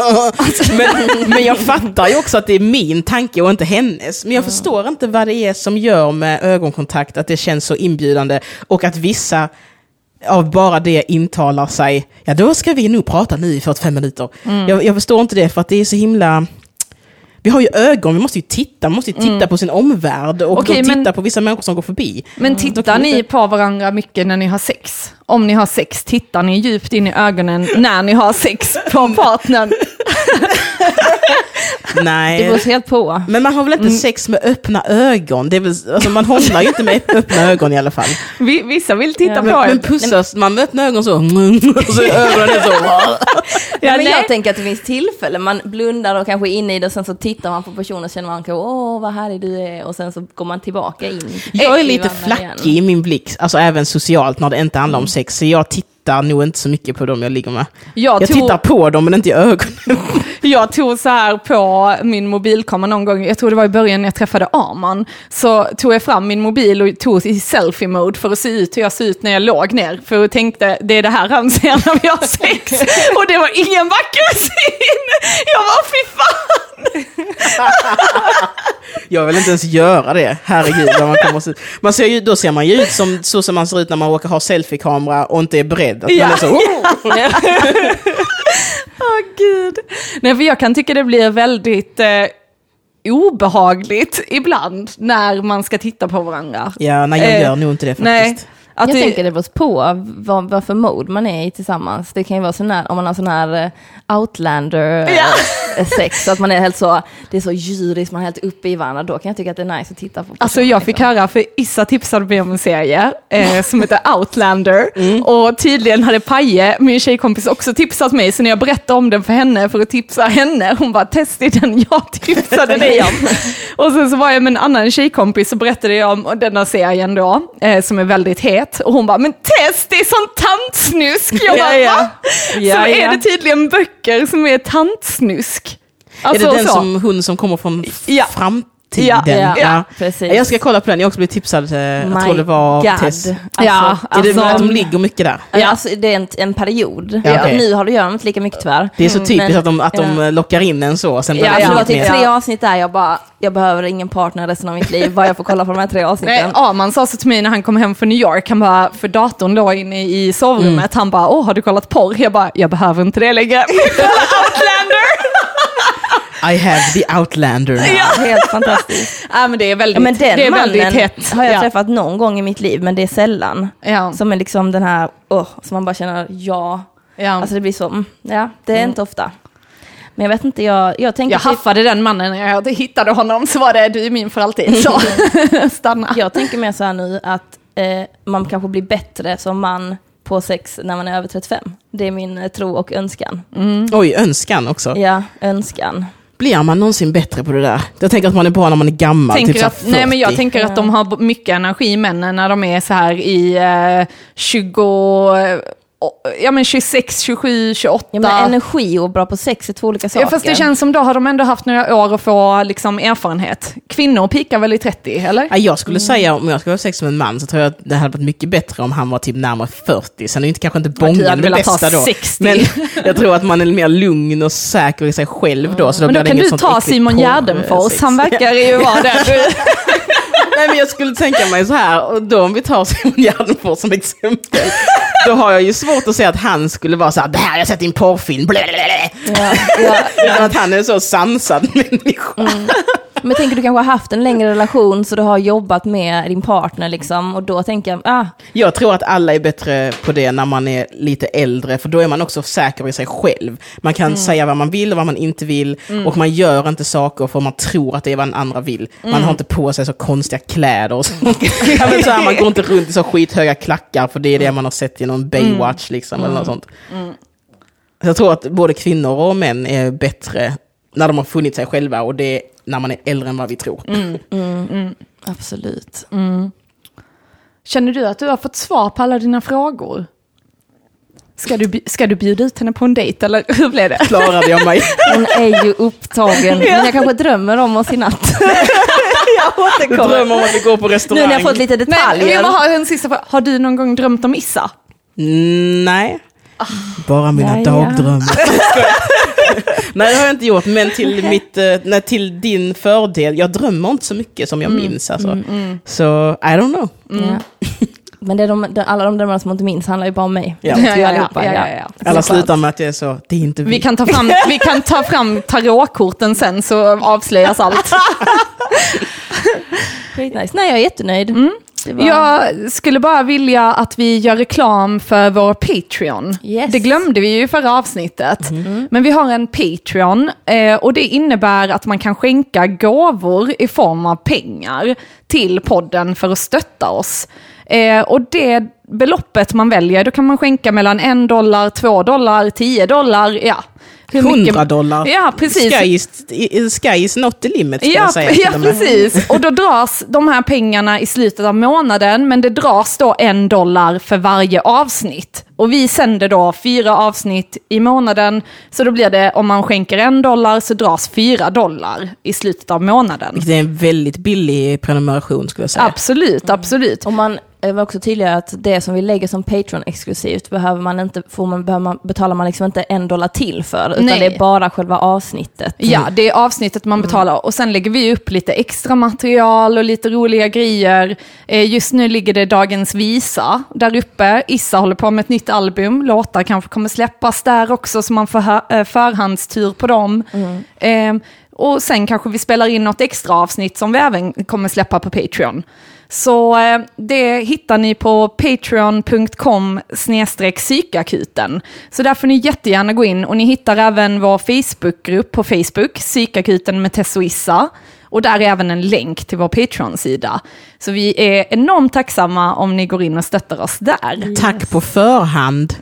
men, men jag fattar ju också att det är min tanke och inte hennes. Men jag förstår inte vad det är som gör med ögonkontakt, att det känns så inbjudande. Och att vissa av bara det intalar sig, ja då ska vi nog prata nu i 45 minuter. Jag, jag förstår inte det för att det är så himla... Vi har ju ögon, vi måste ju titta, man måste ju titta på sin omvärld och
Okej,
titta
men-
på vissa människor som går förbi.
Men
Då
tittar
vi
ni på varandra mycket när ni har sex? Om ni har sex, tittar ni djupt in i ögonen när ni har sex på partnern?
Nej.
Det beror helt på.
Men man har väl inte
Mm.
sex med öppna ögon? Det är väl, alltså man hånglar ju inte med öppna ögon i alla fall.
Vi- Vissa vill titta
Ja.
på
Men, men
en.
pussas man med öppna ögon så... Och så ögonen är så...
Ja, men
nej.
jag tänker att det finns tillfällen, man blundar och kanske är inne i det och sen så tittar man på personen och känner man kanske åh vad härlig du är och sen så går man tillbaka in.
Jag är lite
varandra igen.
flackig i min blick, alltså även socialt när det inte handlar om sex. Så jag tittar nog inte så mycket på dem jag ligger med.
Jag
Jag
tog-
tittar på dem men inte i ögonen.
Jag tog så här på min mobilkamera någon gång, jag tror det var i början när jag träffade Arman, så tog jag fram min mobil och tog i selfie-mode för att se ut hur jag ser ut när jag låg ner. För jag tänkte, det är det här han ser när vi har sex. Och det var ingen vacker syn! Jag var fy fan!
Jag vill inte ens göra det. Herregud. Man, kommer se, man ser ju, då ser man ju ut som så som man ser ut när man råkar ha selfie-kamera och inte är beredd. Att man
Ja.
är så, oh!
Åh gud. Nej, för jag kan tycka det blir väldigt eh, obehagligt ibland när man ska titta på varandra.
Ja, nej jag
Eh,
gör nog inte det faktiskt.
Nej. Att
jag
det,
tänker det beror på vad, vad för mode man är i tillsammans. Det kan ju vara sån här, om man har sån här eh, outlander eh,
Ja.
så att man är helt så, det är så djuriskt, man är helt uppe i varandra, då kan jag tycka att det är nice att titta på.
Alltså jag fick
liksom.
höra, för Issa tipsade mig om en serie eh, som heter Outlander.
Mm.
Och tydligen hade Paje, min tjejkompis, också tipsat mig. Så när jag berättade om den för henne för att tipsa henne, hon bara testa den jag tipsade dig om. och sen så var jag med en annan tjejkompis och berättade jag om denna serien då, eh, som är väldigt het. Och hon bara, men test, det är sånt tantsnusk. Jag bara,
Ja, ja.
va?
Ja,
så är det tydligen böcker som är tantsnusk. Alltså,
är det den
så.
som, hon som kommer från
Ja.
Framtiden?
Ja,
ja,
Ja.
precis.
Jag ska kolla på den, jag har också blivit tipsad, jag
My
tror det var
God.
Tess.
Alltså,
Ja,
är det
alltså-
att de ligger mycket där?
Ja. Alltså, det är en, en period.
Ja, okej.
Nu har det gör inte lika mycket tyvärr.
Det är så typiskt
Men-
att de, att de
ja.
lockar in en så, sen
Ja, alltså, det var typ tre avsnitt där jag bara, jag behöver ingen partner resten av mitt liv, bara jag får kolla på de här tre
Nej,
avsnitten.
Arman sa så till mig när han kom hem från New York, han bara, för datorn då inne i sovrummet, han bara, åh har du kollat porr? Jag bara, jag behöver inte det längre.
I have the outlander now.
Helt fantastiskt.
ja men det är väldigt,
Ja, men den
det är
mannen
väldigt hett.
har jag
ja.
träffat någon gång i mitt liv, men det är sällan.
Ja.
Som är liksom den här, åh, som man bara känner, ja.
Ja.
Alltså det blir så, mm, ja, det är inte ofta. Men jag vet inte, jag, jag tänker
jag haffade den mannen när jag hittade honom, så var det du är min för alltid. Så stanna.
jag tänker mer så här nu att eh, man kanske blir bättre som man på sex när man är över 35. Det är min eh, tro och önskan.
Oj, önskan också.
Ja, önskan.
Blir man någonsin bättre på det där? Jag tänker att man är bra när man är gammal,
Tänker
typ
att, nej men jag
40.
tänker att de har mycket energi männen när de är så här i eh, 20, eh, ja men 26, 27, 28.
Ja, men energi och bra på sex är två olika saker.
Ja, fast det känns som då har de ändå haft några år att få liksom, erfarenhet. Kvinnor pikar väl i 30, eller?
Ja, jag skulle säga, om jag skulle ha sex med en man så tror jag att det hade varit mycket bättre om han var typ närmare 40. Sen är inte, kanske inte
du
bången det bästa då.
60.
Men jag tror att man är mer lugn och säker i sig själv då. Så då
Men då kan du ta Simon Gärdenfors, han verkar ju vara där.
Nej men jag skulle tänka mig så här, och då om vi tar Simon Gärdenfors som exempel, då har jag ju svårt att säga att han skulle vara så här, det här har jag sett i en porrfilm, blablabla.
Ja, ja,
Utan att han är så sansad människa.
Men tänker du kanske har haft en längre relation så du har jobbat med din partner liksom och då tänker jag, ah,
Jag tror att alla är bättre på det när man är lite äldre, för då är man också säker i sig själv. Man kan säga vad man vill och vad man inte vill, och man gör inte saker för man tror att det är vad den andra vill. Man har inte på sig så konstiga kläder och så. ja, men så här, man går inte runt i så skithöga klackar, för det är det man har sett i någon Baywatch liksom, eller något sånt. Så jag tror att både kvinnor och män är bättre när de har funnit sig själva, och det när man är äldre än vad vi tror.
absolut.
Känner du att du har fått svar på alla dina frågor? Ska du, ska du bjuda ut henne på en dejt eller hur blev det?
Klarade jag mig?
Hon är ju upptagen, men jag kanske drömmer om oss i natt. jag
Du drömmer om att vi går på
Nu
restaurang?
när jag fått lite detaljer.
jag bara har en sista fråga. Har du någon gång drömt om Issa?
Mm, Nej. Bara mina
Ja, ja.
dagdrömmar. nej, det har jag inte gjort, men till, mitt, eh, nej, till din fördel. Jag drömmer inte så mycket som jag minns. Alltså. Så, I don't know.
Ja. Men det är de, de, alla de drömmarna som man inte minns handlar ju bara om mig.
Ja.
Ja, ja,
allihopa,
ja,
ja.
ja, ja.
Alla slutar med att jag är så, det är inte vi.
Vi kan ta fram, vi kan ta fram tarotkorten sen så avslöjas allt.
Skitnice. Nej, jag är jättenöjd. Det var-
Jag skulle bara vilja att vi gör reklam för vår Patreon.
Yes.
Det glömde vi ju i förra avsnittet. Men vi har en Patreon eh, och det innebär att man kan skänka gåvor i form av pengar till podden för att stötta oss. Eh, och det beloppet man väljer, då kan man skänka mellan en dollar, två dollar, tio dollar, ja. Hur mycket-
100 dollar.
Ja, precis.
Sky is, i- sky is not the limit, ska
Ja,
jag säga.
ja precis. Och då dras de här pengarna i slutet av månaden, men det dras då en dollar för varje avsnitt. Och vi sänder då fyra avsnitt i månaden, så då blir det, om man skänker en dollar så dras fyra dollar i slutet av månaden.
Vilket är en väldigt billig prenumeration skulle jag säga.
Absolut, absolut.
Om man var också tydligare att det som vi lägger som Patreon-exklusivt behöver man inte, får man, behöver man, betalar man liksom inte en dollar till för, utan
Nej.
det är bara själva avsnittet.
Ja, det är avsnittet man betalar och sen lägger vi upp lite extra material och lite roliga grejer. Eh, Just nu ligger det Dagens Visa där uppe. Issa håller på med ett nytt album, låtar kanske kommer släppas där också så man får eh, förhandstur på dem. Eh, Och sen kanske vi spelar in något extra avsnitt som vi även kommer släppa på Patreon. Så eh, det hittar ni på patreon.com psykakuten. Så där får ni jättegärna gå in och ni hittar även vår Facebookgrupp på Facebook, Psykakuten med Tess och Issa. Och där är även en länk till vår Patreon-sida. Så vi är enormt tacksamma om ni går in och stöttar oss där.
Tack på förhand.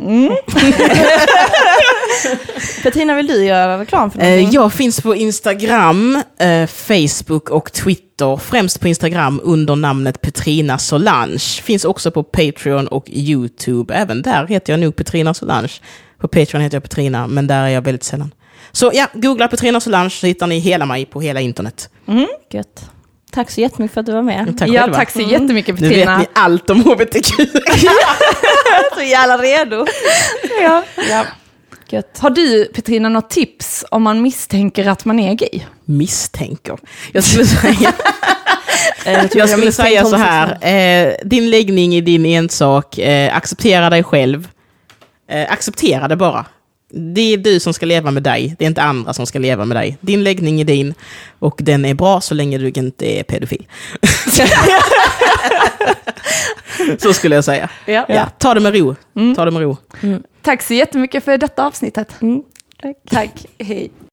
Petina, vill du göra reklam för
Eh,
någonting?
Jag finns på Instagram, eh, Facebook och Twitter. Främst på Instagram under namnet Petrina Solange. Finns också på Patreon och YouTube. Även där heter jag nog Petrina Solange. På Patreon heter jag Petrina, men där är jag väldigt sällan. Så ja, googla Petrina Solange så hittar ni hela mig på hela internet.
Gött. Tack så jättemycket för att du var med.
Tack
ja,
själva.
tack så jättemycket
Nu vet
Petrina.
ni allt om HBTQ.
så jävla redo.
Ja.
Ja. Gött.
Har du, Petrina, något tips om man misstänker att man är gay?
Misstänker. Jag skulle säga,
Eh,
jag skulle säga så här. Eh, din läggning är din ensak. Eh, acceptera dig själv. Eh, acceptera det bara. Det är du som ska leva med dig, det är inte andra som ska leva med dig. Din läggning är din och den är bra så länge du inte är pedofil. så skulle jag säga.
Ja.
Ja, ta det med ro. Ta det med ro.
Tack så jättemycket för detta avsnittet.
Mm. Tack.
Tack, hej.